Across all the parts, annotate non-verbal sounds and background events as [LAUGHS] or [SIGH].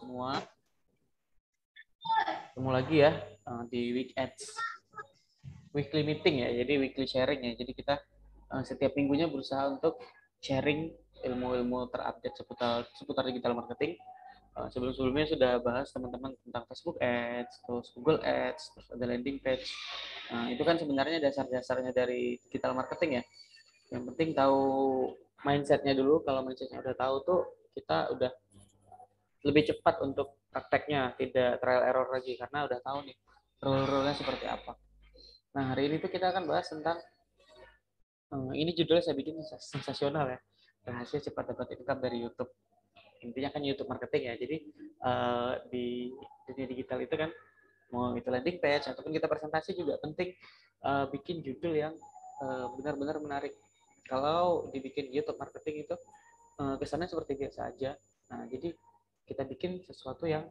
semua. Ketemu lagi ya uh, di Week Ads. Weekly meeting ya, jadi weekly sharing ya. Jadi kita uh, setiap minggunya berusaha untuk sharing ilmu-ilmu terupdate seputar seputar digital marketing. Uh, sebelum-sebelumnya sudah bahas teman-teman tentang Facebook Ads, terus Google Ads, terus ada landing page. Uh, itu kan sebenarnya dasar-dasarnya dari digital marketing ya. Yang penting tahu mindsetnya dulu. Kalau mindsetnya udah tahu tuh kita udah lebih cepat untuk prakteknya, tidak trial error lagi karena udah tahu nih rule-rule-nya seperti apa. Nah, hari ini tuh kita akan bahas tentang uh, ini judulnya saya bikin sensasional ya. Rahasia cepat dapat income dari YouTube. Intinya kan YouTube marketing ya. Jadi uh, di dunia digital itu kan mau itu landing page ataupun kita presentasi juga penting uh, bikin judul yang benar-benar uh, menarik. Kalau dibikin YouTube marketing itu uh, kesannya seperti biasa aja. Nah, jadi kita bikin sesuatu yang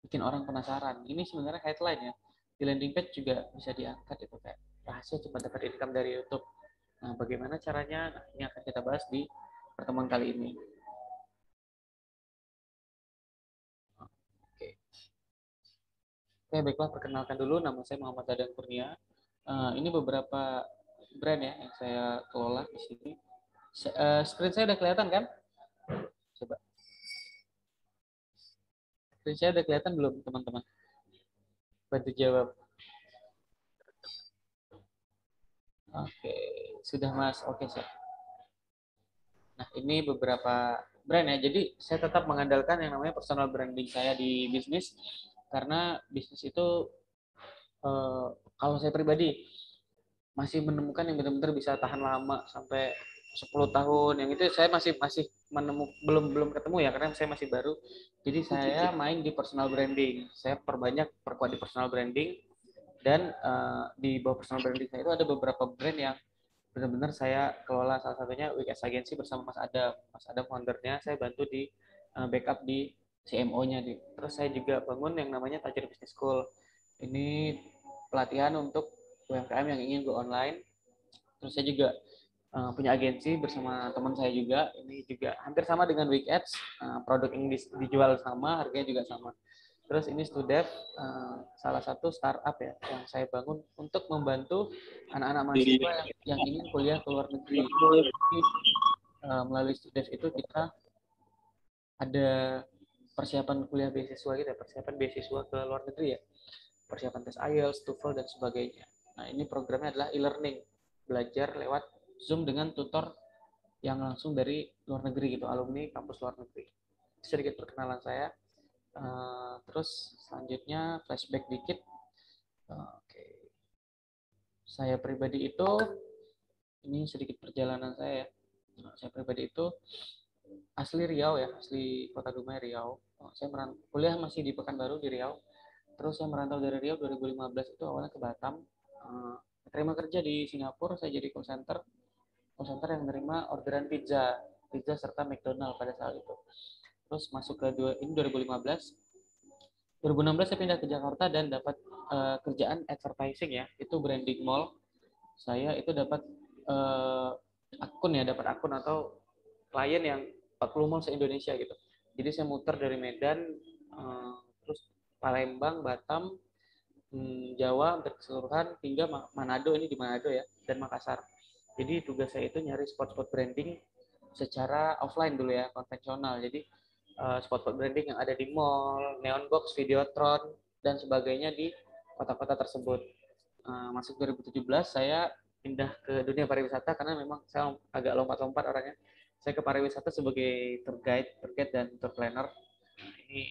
bikin orang penasaran. Ini sebenarnya headline ya. Di landing page juga bisa diangkat itu kayak rahasia cepat dapat income dari YouTube. Nah, bagaimana caranya? Nah, ini akan kita bahas di pertemuan kali ini. Oke. Oke, baiklah perkenalkan dulu nama saya Muhammad Dadan Kurnia. Uh, ini beberapa brand ya yang saya kelola di sini. Uh, screen saya udah kelihatan kan? Coba. Saya udah kelihatan belum, teman-teman? Bantu jawab. Oke, sudah Mas. Oke, saya. Nah, ini beberapa brand ya. Jadi, saya tetap mengandalkan yang namanya personal branding saya di bisnis karena bisnis itu eh, kalau saya pribadi masih menemukan yang benar-benar bisa tahan lama sampai 10 tahun. Yang itu saya masih masih menemu belum belum ketemu ya karena saya masih baru. Jadi saya main di personal branding. Saya perbanyak perkuat di personal branding. Dan uh, di bawah personal branding saya itu ada beberapa brand yang benar-benar saya kelola. Salah satunya WKS Agency bersama Mas Adam. Mas Adam foundernya saya bantu di uh, backup di CMO-nya di terus saya juga bangun yang namanya Tajir Business School. Ini pelatihan untuk UMKM yang ingin go online. Terus saya juga uh, punya agensi bersama teman saya juga. Ini juga hampir sama dengan Week Ads. Uh, produk yang dijual sama, harganya juga sama. Terus ini Studev, uh, salah satu startup ya yang saya bangun untuk membantu anak-anak mahasiswa yang, yang ingin kuliah ke luar negeri. Jadi, uh, melalui Studev itu kita ada persiapan kuliah beasiswa gitu, persiapan beasiswa ke luar negeri ya, persiapan tes IELTS, TOEFL dan sebagainya. Nah ini programnya adalah e-learning, belajar lewat Zoom dengan tutor yang langsung dari luar negeri gitu, alumni kampus luar negeri. Sedikit perkenalan saya. Uh, terus selanjutnya flashback dikit. Uh, Oke. Okay. Saya pribadi itu ini sedikit perjalanan saya. Nah, saya pribadi itu asli Riau ya, asli Kota Dumai Riau. Oh, saya merantau, kuliah masih di Pekanbaru di Riau. Terus saya merantau dari Riau 2015 itu awalnya ke Batam. Uh, terima kerja di Singapura, saya jadi call center call yang menerima orderan pizza, pizza serta McDonald pada saat itu. Terus masuk ke dua, ini 2015. 2016 saya pindah ke Jakarta dan dapat uh, kerjaan advertising ya, itu branding mall. Saya itu dapat uh, akun ya, dapat akun atau klien yang 40 mall se-Indonesia gitu. Jadi saya muter dari Medan, uh, terus Palembang, Batam, hmm, Jawa, hampir keseluruhan, hingga Manado, ini di Manado ya, dan Makassar. Jadi tugas saya itu nyari spot-spot branding secara offline dulu ya, konvensional. Jadi uh, spot-spot branding yang ada di mall, neon box, videotron, dan sebagainya di kota-kota tersebut. Uh, masuk 2017 saya pindah ke dunia pariwisata karena memang saya agak lompat-lompat orangnya. Saya ke pariwisata sebagai tour guide, tour guide dan tour planner. Ini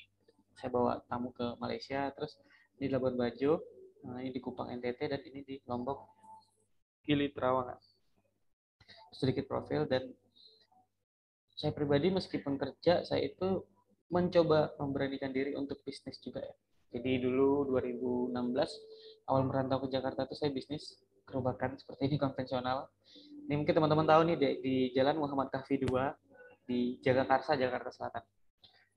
saya bawa tamu ke Malaysia, terus di Labuan Bajo, uh, ini di Kupang NTT dan ini di Lombok Gili Trawangan sedikit profil dan saya pribadi meskipun kerja saya itu mencoba memberanikan diri untuk bisnis juga ya. Jadi dulu 2016 awal merantau ke Jakarta itu saya bisnis kerubakan seperti ini [LAUGHS] konvensional. Ini mungkin teman-teman tahu nih di, di Jalan Muhammad Kahfi 2 di Jagakarsa, Jakarta Selatan.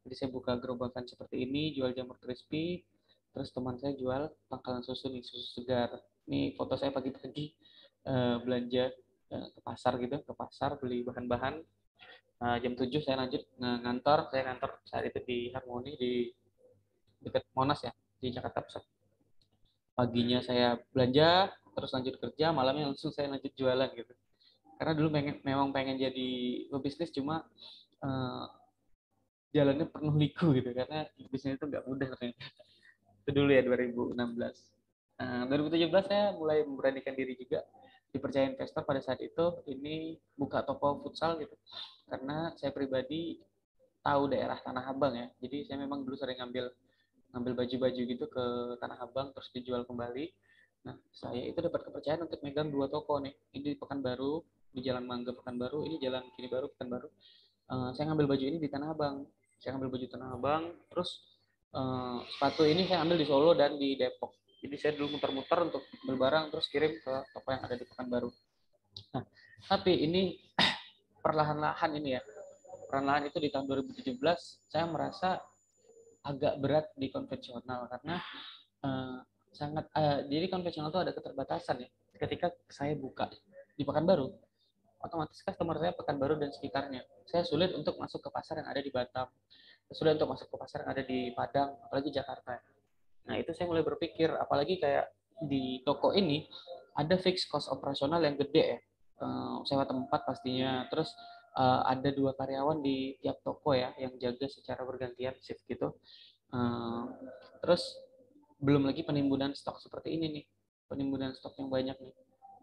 Jadi saya buka gerobakan seperti ini, jual jamur crispy, terus teman saya jual pangkalan susu nih, susu segar. Ini foto saya pagi-pagi uh, belanja ke pasar gitu ke pasar beli bahan-bahan. Uh, jam 7 saya lanjut ngantor. Saya ngantor saat itu di Harmoni di dekat Monas ya di Jakarta Pusat. Paginya saya belanja terus lanjut kerja. Malamnya langsung saya lanjut jualan gitu. Karena dulu pengen memang pengen jadi pebisnis cuma uh, jalannya penuh liku gitu karena bisnis itu nggak mudah. Ternyata [LAUGHS] itu dulu ya 2016 uh, 2017 saya mulai memberanikan diri juga dipercaya investor pada saat itu ini buka toko futsal gitu. Karena saya pribadi tahu daerah Tanah Abang ya. Jadi saya memang dulu sering ngambil ngambil baju-baju gitu ke Tanah Abang terus dijual kembali. Nah saya itu dapat kepercayaan untuk megang dua toko nih. Ini di Pekanbaru di Jalan Mangga Pekanbaru ini Jalan Kini Baru Pekanbaru. Uh, saya ngambil baju ini di Tanah Abang. Saya ngambil baju Tanah Abang terus uh, sepatu ini saya ambil di Solo dan di Depok jadi saya dulu muter-muter untuk ambil barang terus kirim ke toko yang ada di Pekanbaru. Nah tapi ini [CLEARS THROAT] perlahan-lahan ini ya perlahan-lahan itu di tahun 2017 saya merasa agak berat di konvensional karena uh, sangat uh, jadi konvensional itu ada keterbatasan ya. Ketika saya buka di Pekanbaru otomatis customer saya Pekanbaru dan sekitarnya. Saya sulit untuk masuk ke pasar yang ada di Batam sulit untuk masuk ke pasar yang ada di Padang apalagi Jakarta nah itu saya mulai berpikir apalagi kayak di toko ini ada fixed cost operasional yang gede ya uh, sewa tempat pastinya terus uh, ada dua karyawan di tiap toko ya yang jaga secara bergantian shift gitu. Uh, terus belum lagi penimbunan stok seperti ini nih, penimbunan stok yang banyak nih,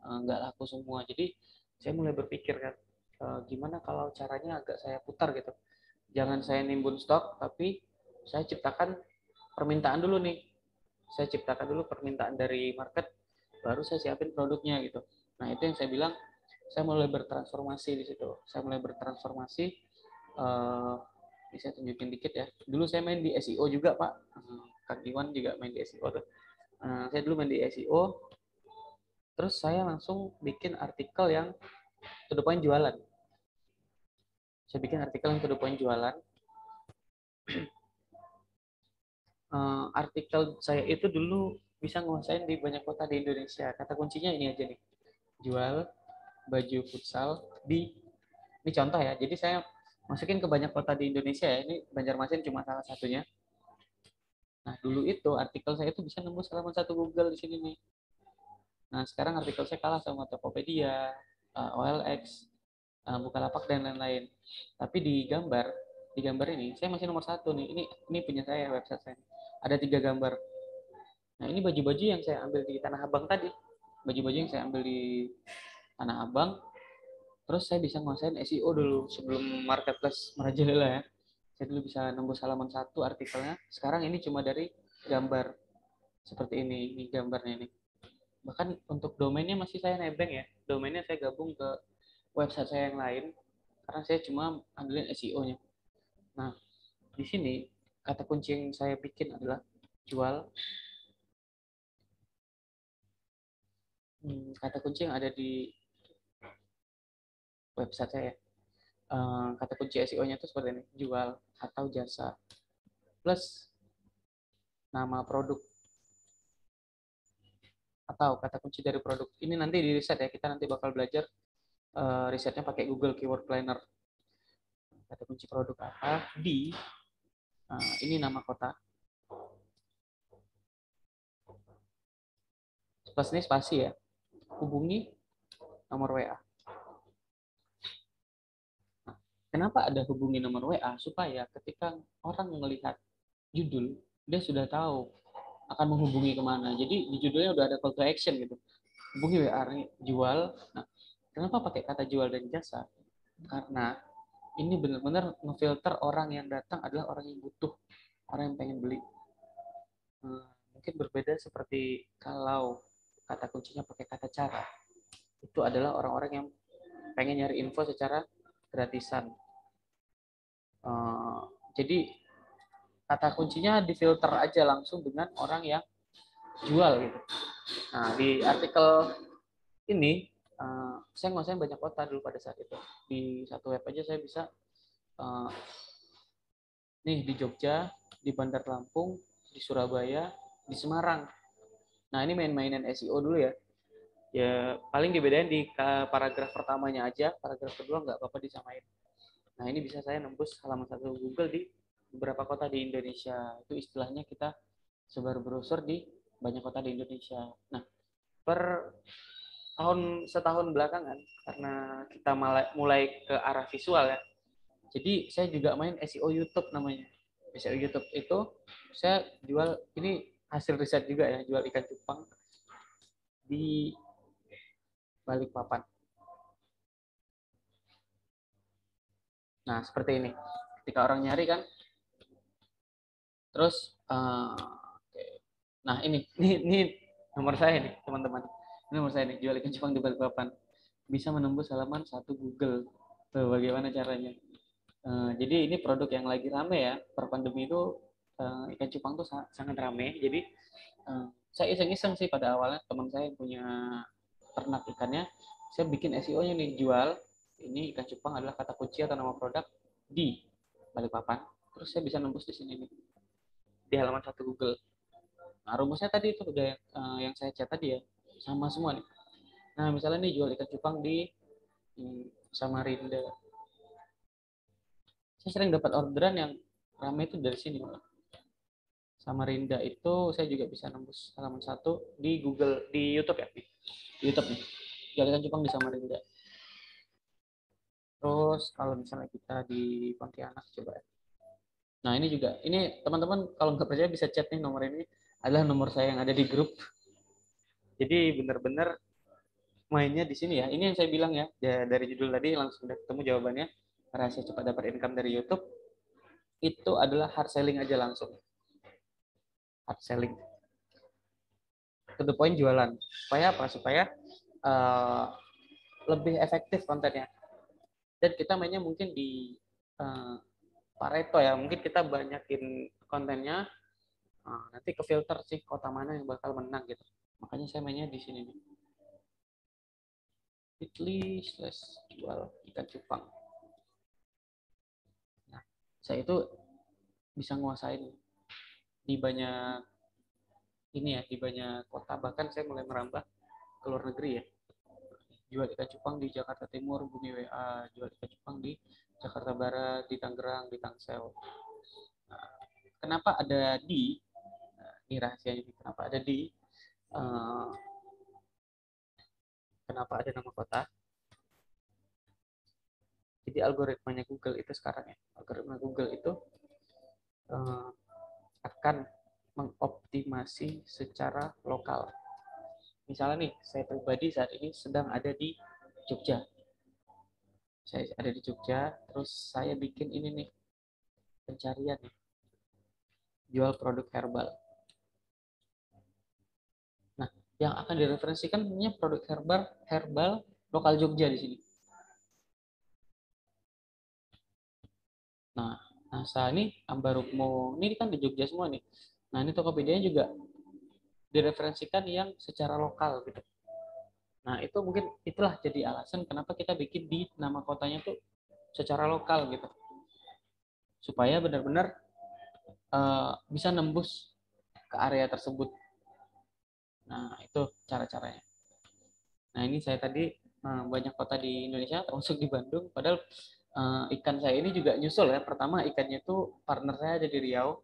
uh, nggak laku semua. Jadi saya mulai berpikir kan, uh, gimana kalau caranya agak saya putar gitu. Jangan saya nimbun stok, tapi saya ciptakan permintaan dulu nih. Saya ciptakan dulu permintaan dari market, baru saya siapin produknya gitu. Nah itu yang saya bilang saya mulai bertransformasi di situ. Saya mulai bertransformasi. Uh, ini saya tunjukin dikit ya. Dulu saya main di SEO juga Pak. Uh, Kang Iwan juga main di SEO tuh. Uh, saya dulu main di SEO. Terus saya langsung bikin artikel yang point jualan. Saya bikin artikel yang point jualan. [CLEARS THROAT] uh, artikel saya itu dulu bisa nguasain di banyak kota di Indonesia. Kata kuncinya ini aja nih. Jual, baju futsal di ini contoh ya. Jadi saya masukin ke banyak kota di Indonesia ya. Ini Banjarmasin cuma salah satunya. Nah, dulu itu artikel saya itu bisa nembus halaman satu Google di sini nih. Nah, sekarang artikel saya kalah sama Tokopedia, uh, OLX, uh, Bukalapak dan lain-lain. Tapi di gambar, di gambar ini saya masih nomor satu nih. Ini ini punya saya website saya. Ada tiga gambar. Nah, ini baju-baju yang saya ambil di Tanah Abang tadi. Baju-baju yang saya ambil di Tanah Abang. Terus saya bisa nguasain SEO dulu sebelum marketplace merajalela ya. Saya dulu bisa nembus halaman satu artikelnya. Sekarang ini cuma dari gambar seperti ini, ini gambarnya ini. Bahkan untuk domainnya masih saya nebeng ya. Domainnya saya gabung ke website saya yang lain karena saya cuma ambilin SEO-nya. Nah, di sini kata kunci yang saya bikin adalah jual hmm, kata kunci yang ada di website saya. Uh, kata kunci SEO-nya itu seperti ini, jual atau jasa plus nama produk atau kata kunci dari produk. Ini nanti di riset ya, kita nanti bakal belajar uh, risetnya pakai Google Keyword Planner. Kata kunci produk apa? Di uh, ini nama kota. Plus ini spasi ya. Hubungi nomor WA. Kenapa ada hubungi nomor WA? Supaya ketika orang melihat judul, dia sudah tahu akan menghubungi ke mana. Jadi di judulnya udah ada call to action gitu. Hubungi WA jual. Nah, kenapa pakai kata jual dan jasa? Karena ini benar-benar ngefilter orang yang datang adalah orang yang butuh, orang yang pengen beli. Hmm, mungkin berbeda seperti kalau kata kuncinya pakai kata cara. Itu adalah orang-orang yang pengen nyari info secara gratisan. Uh, jadi kata kuncinya difilter aja langsung dengan orang yang jual gitu. Nah di artikel ini uh, saya nguasain banyak kota dulu pada saat itu. Di satu web aja saya bisa uh, nih di Jogja, di Bandar Lampung, di Surabaya, di Semarang. Nah ini main-mainan SEO dulu ya ya paling dibedain di paragraf pertamanya aja paragraf kedua nggak apa-apa disamain Nah, ini bisa saya nembus halaman satu Google di beberapa kota di Indonesia. Itu istilahnya kita sebar browser di banyak kota di Indonesia. Nah, per tahun setahun belakangan karena kita mulai ke arah visual ya. Jadi saya juga main SEO YouTube namanya. SEO YouTube itu saya jual ini hasil riset juga ya, jual ikan cupang di Balikpapan. Nah, seperti ini. Ketika orang nyari kan, terus, uh, nah ini, [LAUGHS] ini, ini nomor saya nih, teman-teman. Ini nomor saya nih, jual ikan cupang di Balikpapan. Bisa menembus halaman satu Google. Tuh, bagaimana caranya? Uh, jadi ini produk yang lagi rame ya. Per pandemi itu uh, ikan cupang tuh sangat rame. Jadi uh, saya iseng-iseng sih pada awalnya teman saya yang punya ternak ikannya, saya bikin SEO-nya nih jual ini ikan cupang adalah kata kunci atau nama produk di Balikpapan. Terus saya bisa nembus di sini nih di halaman satu Google. Nah rumusnya tadi itu udah uh, yang saya chat tadi ya sama semua nih. Nah misalnya nih jual ikan cupang di hmm, Samarinda. Saya sering dapat orderan yang ramai itu dari sini. Samarinda itu saya juga bisa nembus halaman satu di Google di YouTube ya di YouTube nih. Jual ikan cupang di Samarinda. Terus kalau misalnya kita di Pontianak coba ya. Nah ini juga, ini teman-teman kalau nggak percaya bisa chat nih nomor ini adalah nomor saya yang ada di grup. Jadi benar-benar mainnya di sini ya. Ini yang saya bilang ya, dari judul tadi langsung udah ketemu jawabannya. Rahasia cepat dapat income dari YouTube itu adalah hard selling aja langsung. Hard selling. To the point jualan. Supaya apa? Supaya uh, lebih efektif kontennya dan kita mainnya mungkin di uh, Pareto ya mungkin kita banyakin kontennya uh, nanti ke filter sih kota mana yang bakal menang gitu makanya saya mainnya di sini nih Bitly slash jual ikan cupang nah saya itu bisa nguasain di banyak ini ya di banyak kota bahkan saya mulai merambah ke luar negeri ya jual ikan cupang di Jakarta Timur, Bumi WA, jual ikan cupang di Jakarta Barat, di Tangerang, di Tangsel. Nah, kenapa ada di? Nah, ini rahasianya kenapa ada di? Uh, kenapa ada nama kota? Jadi algoritmanya Google itu sekarang ya, algoritma Google itu uh, akan mengoptimasi secara lokal. Misalnya nih saya pribadi saat ini sedang ada di Jogja. Saya ada di Jogja terus saya bikin ini nih pencarian nih. Jual produk herbal nah yang akan direferensikan punya produk herbal herbal lokal Jogja di sini nah nah saat ini Ambarukmo ini kan di Jogja semua nih nah ini Tokopedia juga direferensikan yang secara lokal gitu. Nah, itu mungkin itulah jadi alasan kenapa kita bikin di nama kotanya tuh secara lokal gitu. Supaya benar-benar uh, bisa nembus ke area tersebut. Nah, itu cara-caranya. Nah, ini saya tadi uh, banyak kota di Indonesia termasuk di Bandung padahal uh, ikan saya ini juga nyusul ya. Pertama ikannya itu partner saya ada di Riau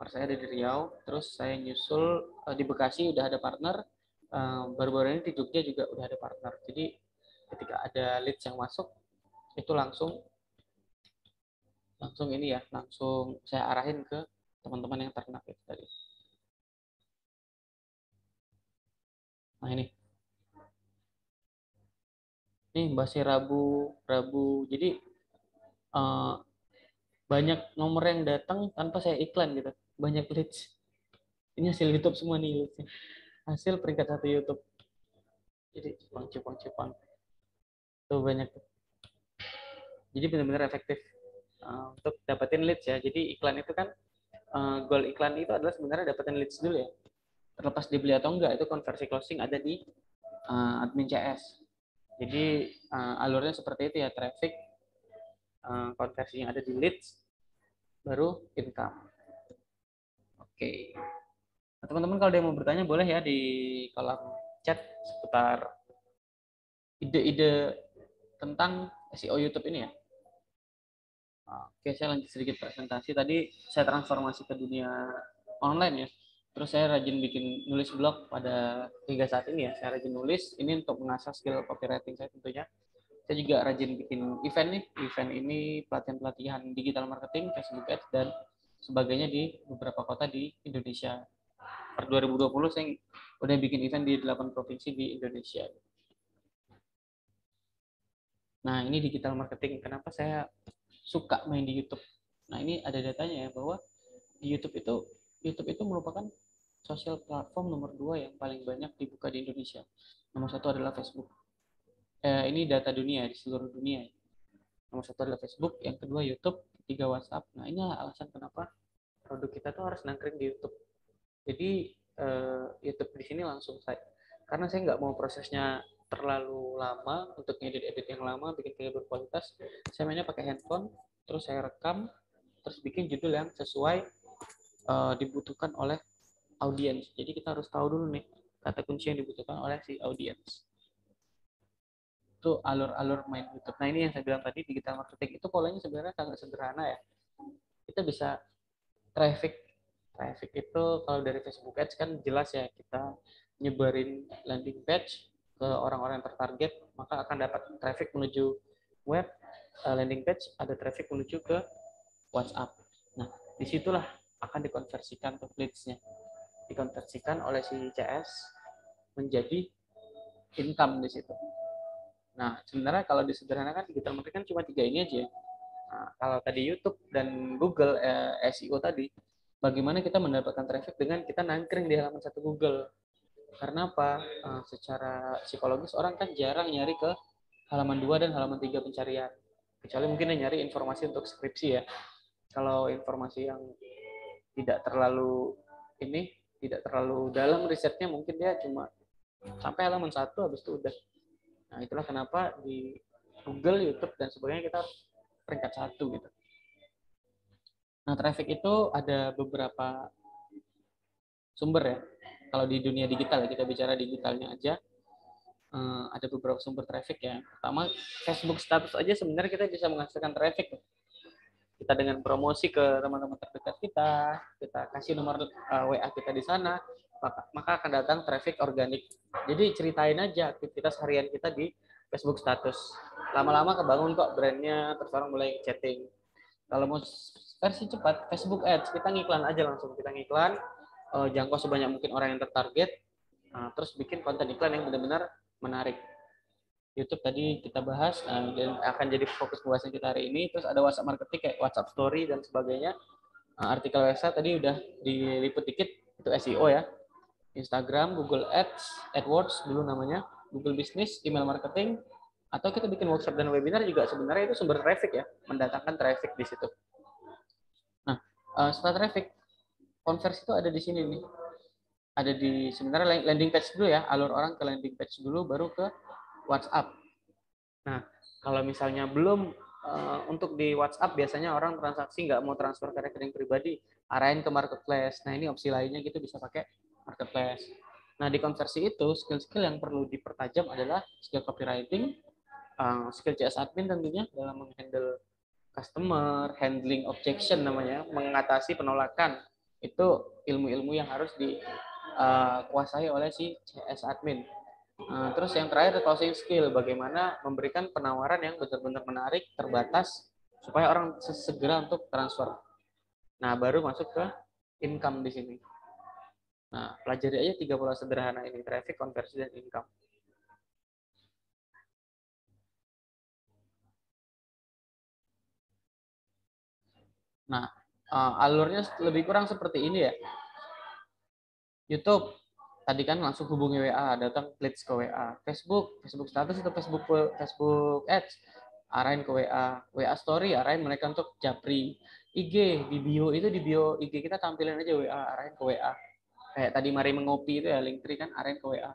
partner saya ada di Riau, terus saya nyusul uh, di Bekasi udah ada partner, baru-baru ini di Jogja juga udah ada partner. Jadi ketika ada leads yang masuk, itu langsung langsung ini ya, langsung saya arahin ke teman-teman yang ternak itu tadi. Nah ini. Ini masih Rabu, Rabu. Jadi uh, banyak nomor yang datang tanpa saya iklan gitu banyak leads. Ini hasil YouTube semua nih. Hasil peringkat satu YouTube. Jadi cupang, cupang, cupang. Tuh banyak. Jadi benar-benar efektif uh, untuk dapetin leads ya. Jadi iklan itu kan uh, goal iklan itu adalah sebenarnya dapetin leads dulu ya. Terlepas dibeli atau enggak itu konversi closing ada di uh, admin CS. Jadi uh, alurnya seperti itu ya traffic uh, konversinya ada di leads baru income. Oke. Nah, teman-teman kalau ada yang mau bertanya boleh ya di kolom chat seputar ide-ide tentang SEO YouTube ini ya. Oke, saya lanjut sedikit presentasi. Tadi saya transformasi ke dunia online ya. Terus saya rajin bikin nulis blog pada hingga saat ini ya. Saya rajin nulis. Ini untuk mengasah skill copywriting saya tentunya. Saya juga rajin bikin event nih. Event ini pelatihan-pelatihan digital marketing, Facebook Ads, dan sebagainya di beberapa kota di Indonesia. Per 2020 saya udah bikin event di 8 provinsi di Indonesia. Nah, ini digital marketing. Kenapa saya suka main di YouTube. Nah ini ada datanya ya bahwa di YouTube itu YouTube itu merupakan sosial platform nomor dua yang paling banyak dibuka di Indonesia. Nomor satu adalah Facebook. Eh, ini data dunia di seluruh dunia. Nomor satu adalah Facebook, yang kedua YouTube, ketiga WhatsApp. Nah ini alasan kenapa produk kita tuh harus nangkring di YouTube. Jadi eh, YouTube di sini langsung saya karena saya nggak mau prosesnya terlalu lama untuk ngedit edit yang lama bikin video berkualitas saya mainnya pakai handphone terus saya rekam terus bikin judul yang sesuai uh, dibutuhkan oleh audiens jadi kita harus tahu dulu nih kata kunci yang dibutuhkan oleh si audiens itu alur-alur main YouTube. Nah ini yang saya bilang tadi digital marketing itu polanya sebenarnya sangat sederhana ya. Kita bisa traffic. Traffic itu kalau dari Facebook Ads kan jelas ya kita nyebarin landing page ke orang-orang yang tertarget, maka akan dapat traffic menuju web, eh, landing page, ada traffic menuju ke WhatsApp. Nah, di situlah akan dikonversikan ke leads-nya. Dikonversikan oleh si CS menjadi income di situ. Nah, sebenarnya kalau disederhanakan digital marketing kan cuma tiga ini aja. Nah, kalau tadi YouTube dan Google eh, SEO tadi, bagaimana kita mendapatkan traffic dengan kita nangkring di halaman satu Google karena apa? Uh, secara psikologis orang kan jarang nyari ke halaman 2 dan halaman 3 pencarian. Kecuali mungkin dia nyari informasi untuk skripsi ya. Kalau informasi yang tidak terlalu ini, tidak terlalu dalam risetnya mungkin dia cuma sampai halaman satu habis itu udah. Nah, itulah kenapa di Google, YouTube dan sebagainya kita peringkat satu gitu. Nah, traffic itu ada beberapa sumber ya kalau di dunia digital ya kita bicara digitalnya aja uh, ada beberapa sumber traffic ya. Pertama Facebook status aja sebenarnya kita bisa menghasilkan traffic. Kita dengan promosi ke teman-teman terdekat kita, kita kasih nomor uh, eh, WA kita di sana, maka, maka akan datang traffic organik. Jadi ceritain aja aktivitas harian kita di Facebook status. Lama-lama kebangun kok brandnya, terus orang mulai chatting. Kalau mau versi cepat, Facebook Ads, kita ngiklan aja langsung. Kita ngiklan, uh, jangkau sebanyak mungkin orang yang tertarget, uh, terus bikin konten iklan yang benar-benar menarik. YouTube tadi kita bahas uh, dan akan jadi fokus pembahasan kita hari ini. Terus ada WhatsApp marketing kayak WhatsApp Story dan sebagainya. Uh, artikel website tadi udah diliput dikit itu SEO ya. Instagram, Google Ads, AdWords dulu namanya, Google Business, email marketing, atau kita bikin workshop dan webinar juga sebenarnya itu sumber traffic ya, mendatangkan traffic di situ. Nah, setelah traffic, konversi itu ada di sini nih. Ada di sebenarnya landing page dulu ya, alur orang ke landing page dulu baru ke WhatsApp. Nah, kalau misalnya belum uh, untuk di WhatsApp biasanya orang transaksi nggak mau transfer ke rekening pribadi, arahin ke marketplace. Nah, ini opsi lainnya gitu bisa pakai marketplace. Nah, di konversi itu skill-skill yang perlu dipertajam adalah skill copywriting, uh, skill CS admin tentunya dalam menghandle customer, handling objection namanya, mengatasi penolakan itu ilmu-ilmu yang harus dikuasai uh, oleh si CS admin. Uh, terus yang terakhir closing skill, bagaimana memberikan penawaran yang benar-benar menarik, terbatas, supaya orang segera untuk transfer. Nah, baru masuk ke income di sini. Nah, pelajari aja tiga pola sederhana ini, traffic, konversi, dan income. Nah, uh, alurnya lebih kurang seperti ini ya. YouTube tadi kan langsung hubungi WA, datang leads ke WA. Facebook, Facebook status atau Facebook Facebook Ads arahin ke WA, WA story arahin mereka untuk japri. IG di bio itu di bio IG kita tampilin aja WA arahin ke WA. Kayak tadi mari mengopi itu ya link tree kan arahin ke WA.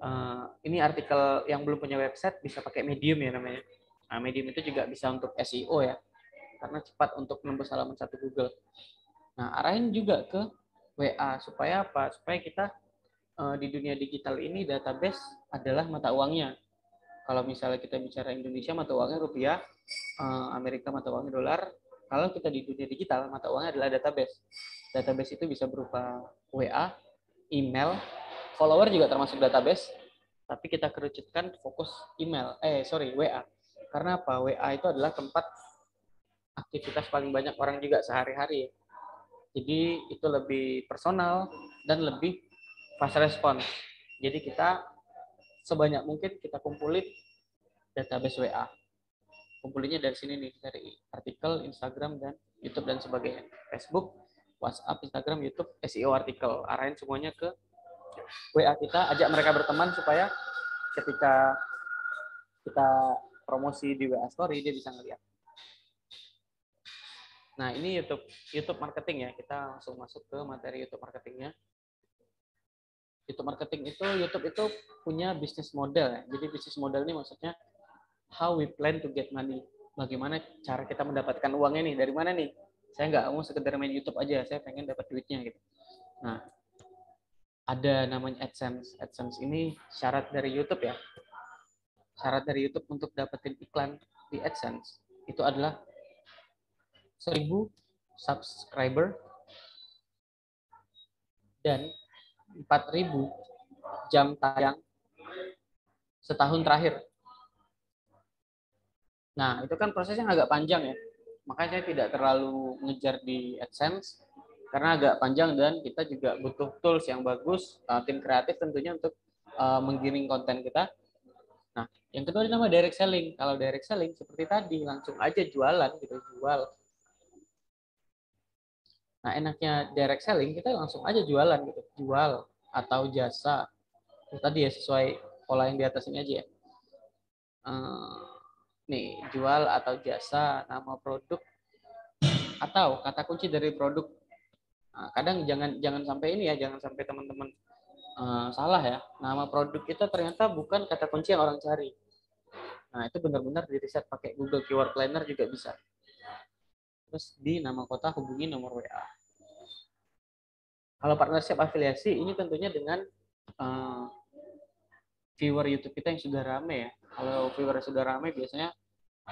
Uh, eh, ini artikel yang belum punya website bisa pakai Medium ya namanya. Nah, Medium itu juga bisa untuk SEO ya karena cepat untuk menembus halaman satu Google. Nah, arahin juga ke WA supaya apa? Supaya kita uh, di dunia digital ini database adalah mata uangnya. Kalau misalnya kita bicara Indonesia mata uangnya rupiah, uh, Amerika mata uangnya dolar, kalau kita di dunia digital, mata uangnya adalah database. Database itu bisa berupa WA, email, follower juga termasuk database, tapi kita kerucutkan fokus email, eh sorry WA. Karena apa? WA itu adalah tempat aktivitas paling banyak orang juga sehari-hari. Jadi itu lebih personal dan lebih fast response. Jadi kita sebanyak mungkin kita kumpulin database WA kumpulinnya dari sini nih dari artikel Instagram dan YouTube dan sebagainya. Facebook WhatsApp Instagram YouTube SEO artikel. Arahin semuanya ke WA kita ajak mereka berteman supaya ketika kita promosi di WA Story dia bisa ngeliat. Nah ini YouTube YouTube marketing ya. Kita langsung masuk ke materi YouTube marketingnya YouTube marketing itu YouTube itu punya bisnis model ya. Jadi bisnis model ini maksudnya how we plan to get money. Bagaimana cara kita mendapatkan uangnya nih? Dari mana nih? Saya nggak mau sekedar main YouTube aja, saya pengen dapat duitnya gitu. Nah, ada namanya AdSense. AdSense ini syarat dari YouTube ya. Syarat dari YouTube untuk dapetin iklan di AdSense itu adalah 1000 subscriber dan 4000 jam tayang setahun terakhir. Nah, itu kan prosesnya agak panjang ya. Makanya saya tidak terlalu ngejar di AdSense karena agak panjang dan kita juga butuh tools yang bagus, uh, tim kreatif tentunya untuk uh, menggiring konten kita. Nah, yang kedua nama direct selling. Kalau direct selling seperti tadi langsung aja jualan gitu, jual. Nah, enaknya direct selling kita langsung aja jualan gitu, jual atau jasa. Tadi ya sesuai pola yang di atas ini aja ya. Uh, nih jual atau jasa nama produk atau kata kunci dari produk. Nah, kadang jangan jangan sampai ini ya jangan sampai teman-teman uh, salah ya. Nama produk itu ternyata bukan kata kunci yang orang cari. Nah itu benar-benar di riset pakai Google Keyword Planner juga bisa terus di nama kota hubungi nomor WA kalau partnership afiliasi ini tentunya dengan uh, viewer YouTube kita yang sudah rame ya kalau viewer sudah rame biasanya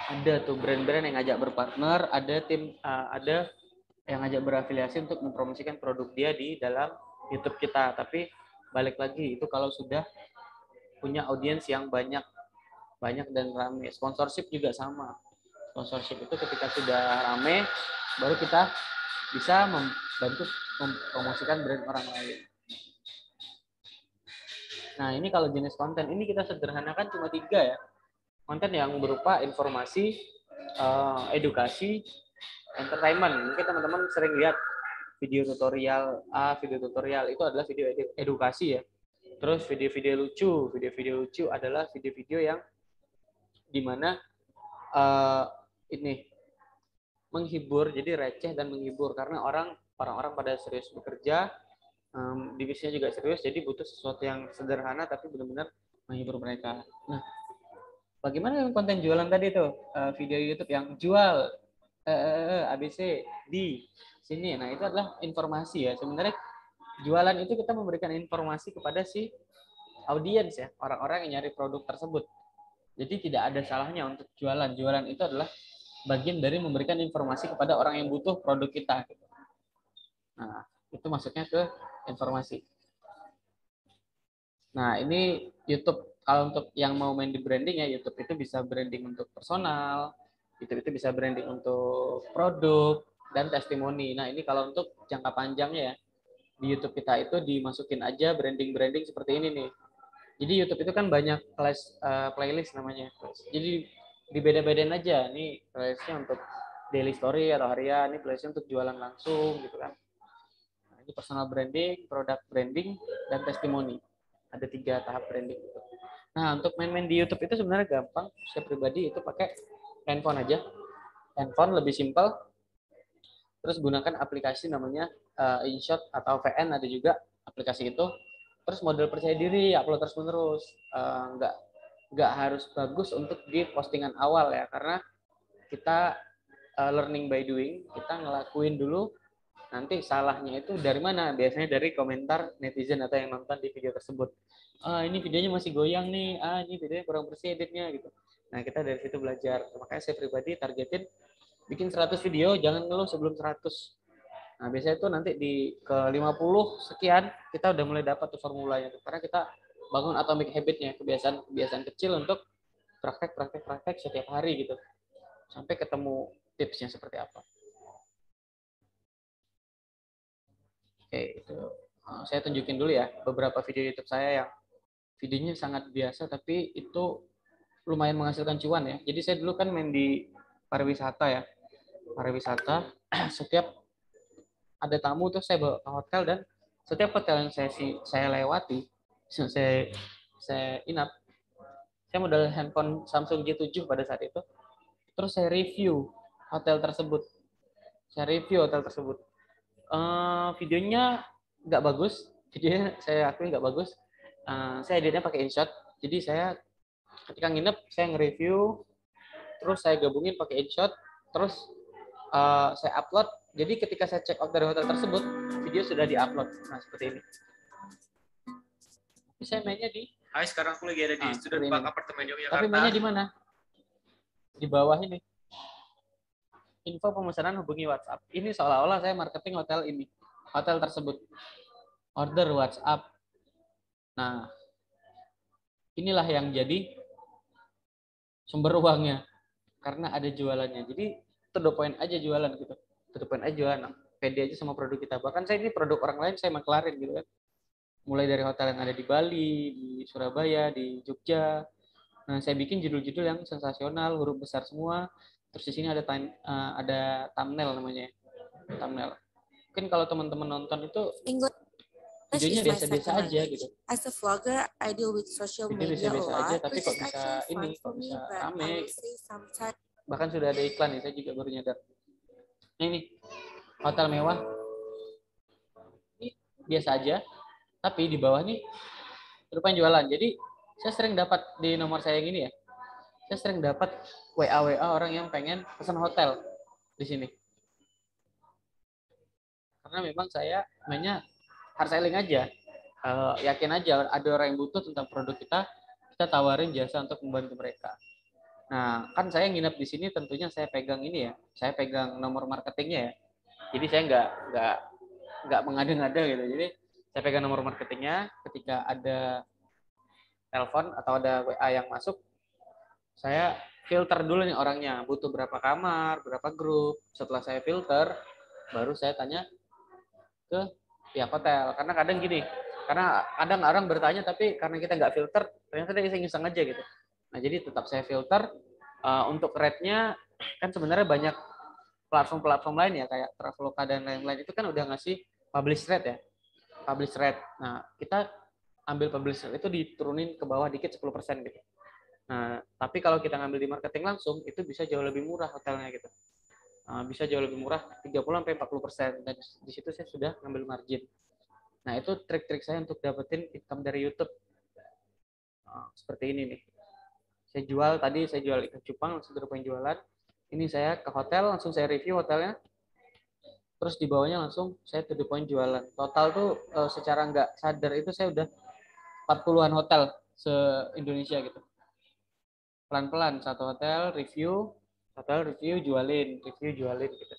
ada tuh brand-brand yang ngajak berpartner, ada tim uh, ada yang ngajak berafiliasi untuk mempromosikan produk dia di dalam YouTube kita. Tapi balik lagi itu kalau sudah punya audiens yang banyak banyak dan rame. Sponsorship juga sama. Sponsorship itu ketika sudah rame baru kita bisa membantu mempromosikan brand orang lain. Nah, ini kalau jenis konten ini kita sederhanakan cuma tiga ya konten yang berupa informasi, uh, edukasi, entertainment. Mungkin teman-teman sering lihat video tutorial A, video tutorial itu adalah video edukasi ya. Terus video-video lucu, video-video lucu adalah video-video yang di mana uh, ini menghibur, jadi receh dan menghibur karena orang orang-orang pada serius bekerja, um, divisinya juga serius, jadi butuh sesuatu yang sederhana tapi benar-benar menghibur mereka. Nah, bagaimana dengan konten jualan tadi tuh uh, video YouTube yang jual uh, uh, ABC di sini. Nah itu adalah informasi ya. Sebenarnya jualan itu kita memberikan informasi kepada si audiens ya, orang-orang yang nyari produk tersebut. Jadi tidak ada salahnya untuk jualan. Jualan itu adalah bagian dari memberikan informasi kepada orang yang butuh produk kita. Gitu. Nah itu masuknya ke informasi. Nah ini YouTube kalau untuk yang mau main di branding ya YouTube itu bisa branding untuk personal, YouTube itu bisa branding untuk produk dan testimoni. Nah ini kalau untuk jangka panjangnya ya di YouTube kita itu dimasukin aja branding-branding seperti ini nih. Jadi YouTube itu kan banyak kelas uh, playlist namanya. Jadi dibeda-bedain aja. Nih playlistnya untuk daily story atau harian, ini playlistnya untuk jualan langsung gitu kan. Nah, ini personal branding, product branding, dan testimoni. Ada tiga tahap branding gitu. Nah, untuk main-main di YouTube itu sebenarnya gampang. Saya pribadi itu pakai handphone aja. Handphone lebih simpel. Terus gunakan aplikasi namanya uh, InShot atau VN ada juga aplikasi itu. Terus model percaya diri, upload terus menerus. Uh, nggak nggak harus bagus untuk di postingan awal ya, karena kita uh, learning by doing. Kita ngelakuin dulu. Nanti salahnya itu dari mana? Biasanya dari komentar netizen atau yang nonton di video tersebut ah ini videonya masih goyang nih, ah ini videonya kurang bersih editnya gitu. Nah kita dari situ belajar. Makanya saya pribadi targetin bikin 100 video jangan ngeluh sebelum 100 nah biasanya itu nanti di ke 50 sekian kita udah mulai dapat tuh formulanya karena kita bangun atomic habitnya kebiasaan kebiasaan kecil untuk praktek praktek praktek setiap hari gitu sampai ketemu tipsnya seperti apa oke itu eh, saya tunjukin dulu ya beberapa video YouTube saya yang videonya sangat biasa tapi itu lumayan menghasilkan cuan ya. Jadi saya dulu kan main di pariwisata ya. Pariwisata [CLEARS THROAT] setiap ada tamu tuh saya bawa ke hotel dan setiap hotel yang saya saya lewati saya saya inap saya modal handphone Samsung J7 pada saat itu. Terus saya review hotel tersebut. Saya review hotel tersebut. Uh, videonya nggak bagus. Videonya saya akui nggak bagus. Uh, saya editnya pakai InShot. Jadi saya ketika nginep saya nge-review. Terus saya gabungin pakai InShot. Terus uh, saya upload. Jadi ketika saya check out dari hotel tersebut video sudah diupload. Nah seperti ini tapi saya mainnya di Hai sekarang aku lagi ada di ah, student park apartemen Yogyakarta tapi mainnya di mana di bawah ini info pemesanan hubungi WhatsApp ini seolah-olah saya marketing hotel ini hotel tersebut order WhatsApp nah inilah yang jadi sumber uangnya karena ada jualannya. Jadi to the point aja jualan gitu. To the point aja jualan. Pede aja sama produk kita. Bahkan saya ini produk orang lain saya maklarin gitu kan. Mulai dari hotel yang ada di Bali, di Surabaya, di Jogja. Nah, saya bikin judul-judul yang sensasional, huruf besar semua. Terus di sini ada time, uh, ada thumbnail namanya. Thumbnail. Mungkin kalau teman-teman nonton itu videonya biasa-biasa aja gitu. As a vlogger, I deal with social media biasa -biasa a lot, aja, tapi kok bisa ini, kok bisa rame. Bahkan sudah ada iklan nih, saya juga baru nyadar. Nah, ini hotel mewah. Ini biasa aja, tapi di bawah nih rupanya jualan. Jadi saya sering dapat di nomor saya yang ini ya. Saya sering dapat WA WA orang yang pengen pesan hotel di sini. Karena memang saya mainnya hard selling aja uh, yakin aja ada orang yang butuh tentang produk kita kita tawarin jasa untuk membantu mereka nah kan saya nginep di sini tentunya saya pegang ini ya saya pegang nomor marketingnya ya jadi saya nggak nggak nggak mengada-ngada gitu jadi saya pegang nomor marketingnya. Ketika ada telepon atau ada WA yang masuk saya filter dulu nih orangnya. Butuh berapa kamar berapa grup. Setelah saya filter baru saya tanya ke pihak hotel. Karena kadang gini karena kadang orang bertanya tapi karena kita nggak filter ternyata dia iseng-iseng aja gitu. Nah jadi tetap saya filter uh, untuk rate-nya kan sebenarnya banyak platform-platform lain ya kayak Traveloka dan lain-lain. Itu kan udah ngasih publish rate ya publish rate nah kita ambil publish rate itu diturunin ke bawah dikit 10% gitu nah tapi kalau kita ngambil di marketing langsung itu bisa jauh lebih murah hotelnya gitu Eh, bisa jauh lebih murah 30 sampai 40 persen dan di situ saya sudah ngambil margin. Nah itu trik-trik saya untuk dapetin income dari YouTube nah, seperti ini nih. Saya jual tadi saya jual ikan cupang langsung ke jualan. Ini saya ke hotel langsung saya review hotelnya. Terus di bawahnya langsung saya to the point jualan. Total tuh uh, secara nggak sadar itu saya udah 40-an hotel se Indonesia gitu. Pelan-pelan satu hotel review atau review jualin review jualin gitu.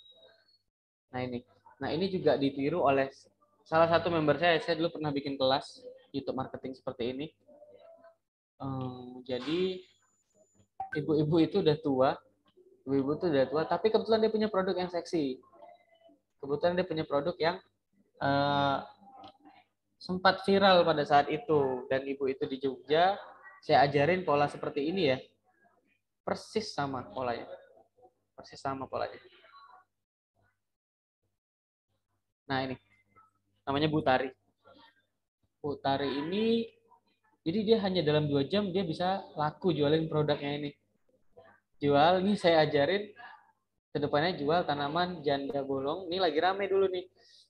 Nah ini. Nah ini juga ditiru oleh salah satu member saya. Saya dulu pernah bikin kelas YouTube marketing seperti ini. Um, jadi ibu-ibu itu udah tua. Ibu-ibu itu udah tua tapi kebetulan dia punya produk yang seksi kebetulan dia punya produk yang uh, sempat viral pada saat itu dan ibu itu di Jogja saya ajarin pola seperti ini ya persis sama polanya masih sama polanya. Nah ini, namanya Butari. Butari ini, jadi dia hanya dalam dua jam dia bisa laku jualin produknya ini. Jual, ini saya ajarin, ke depannya jual tanaman janda bolong. Ini lagi rame dulu nih.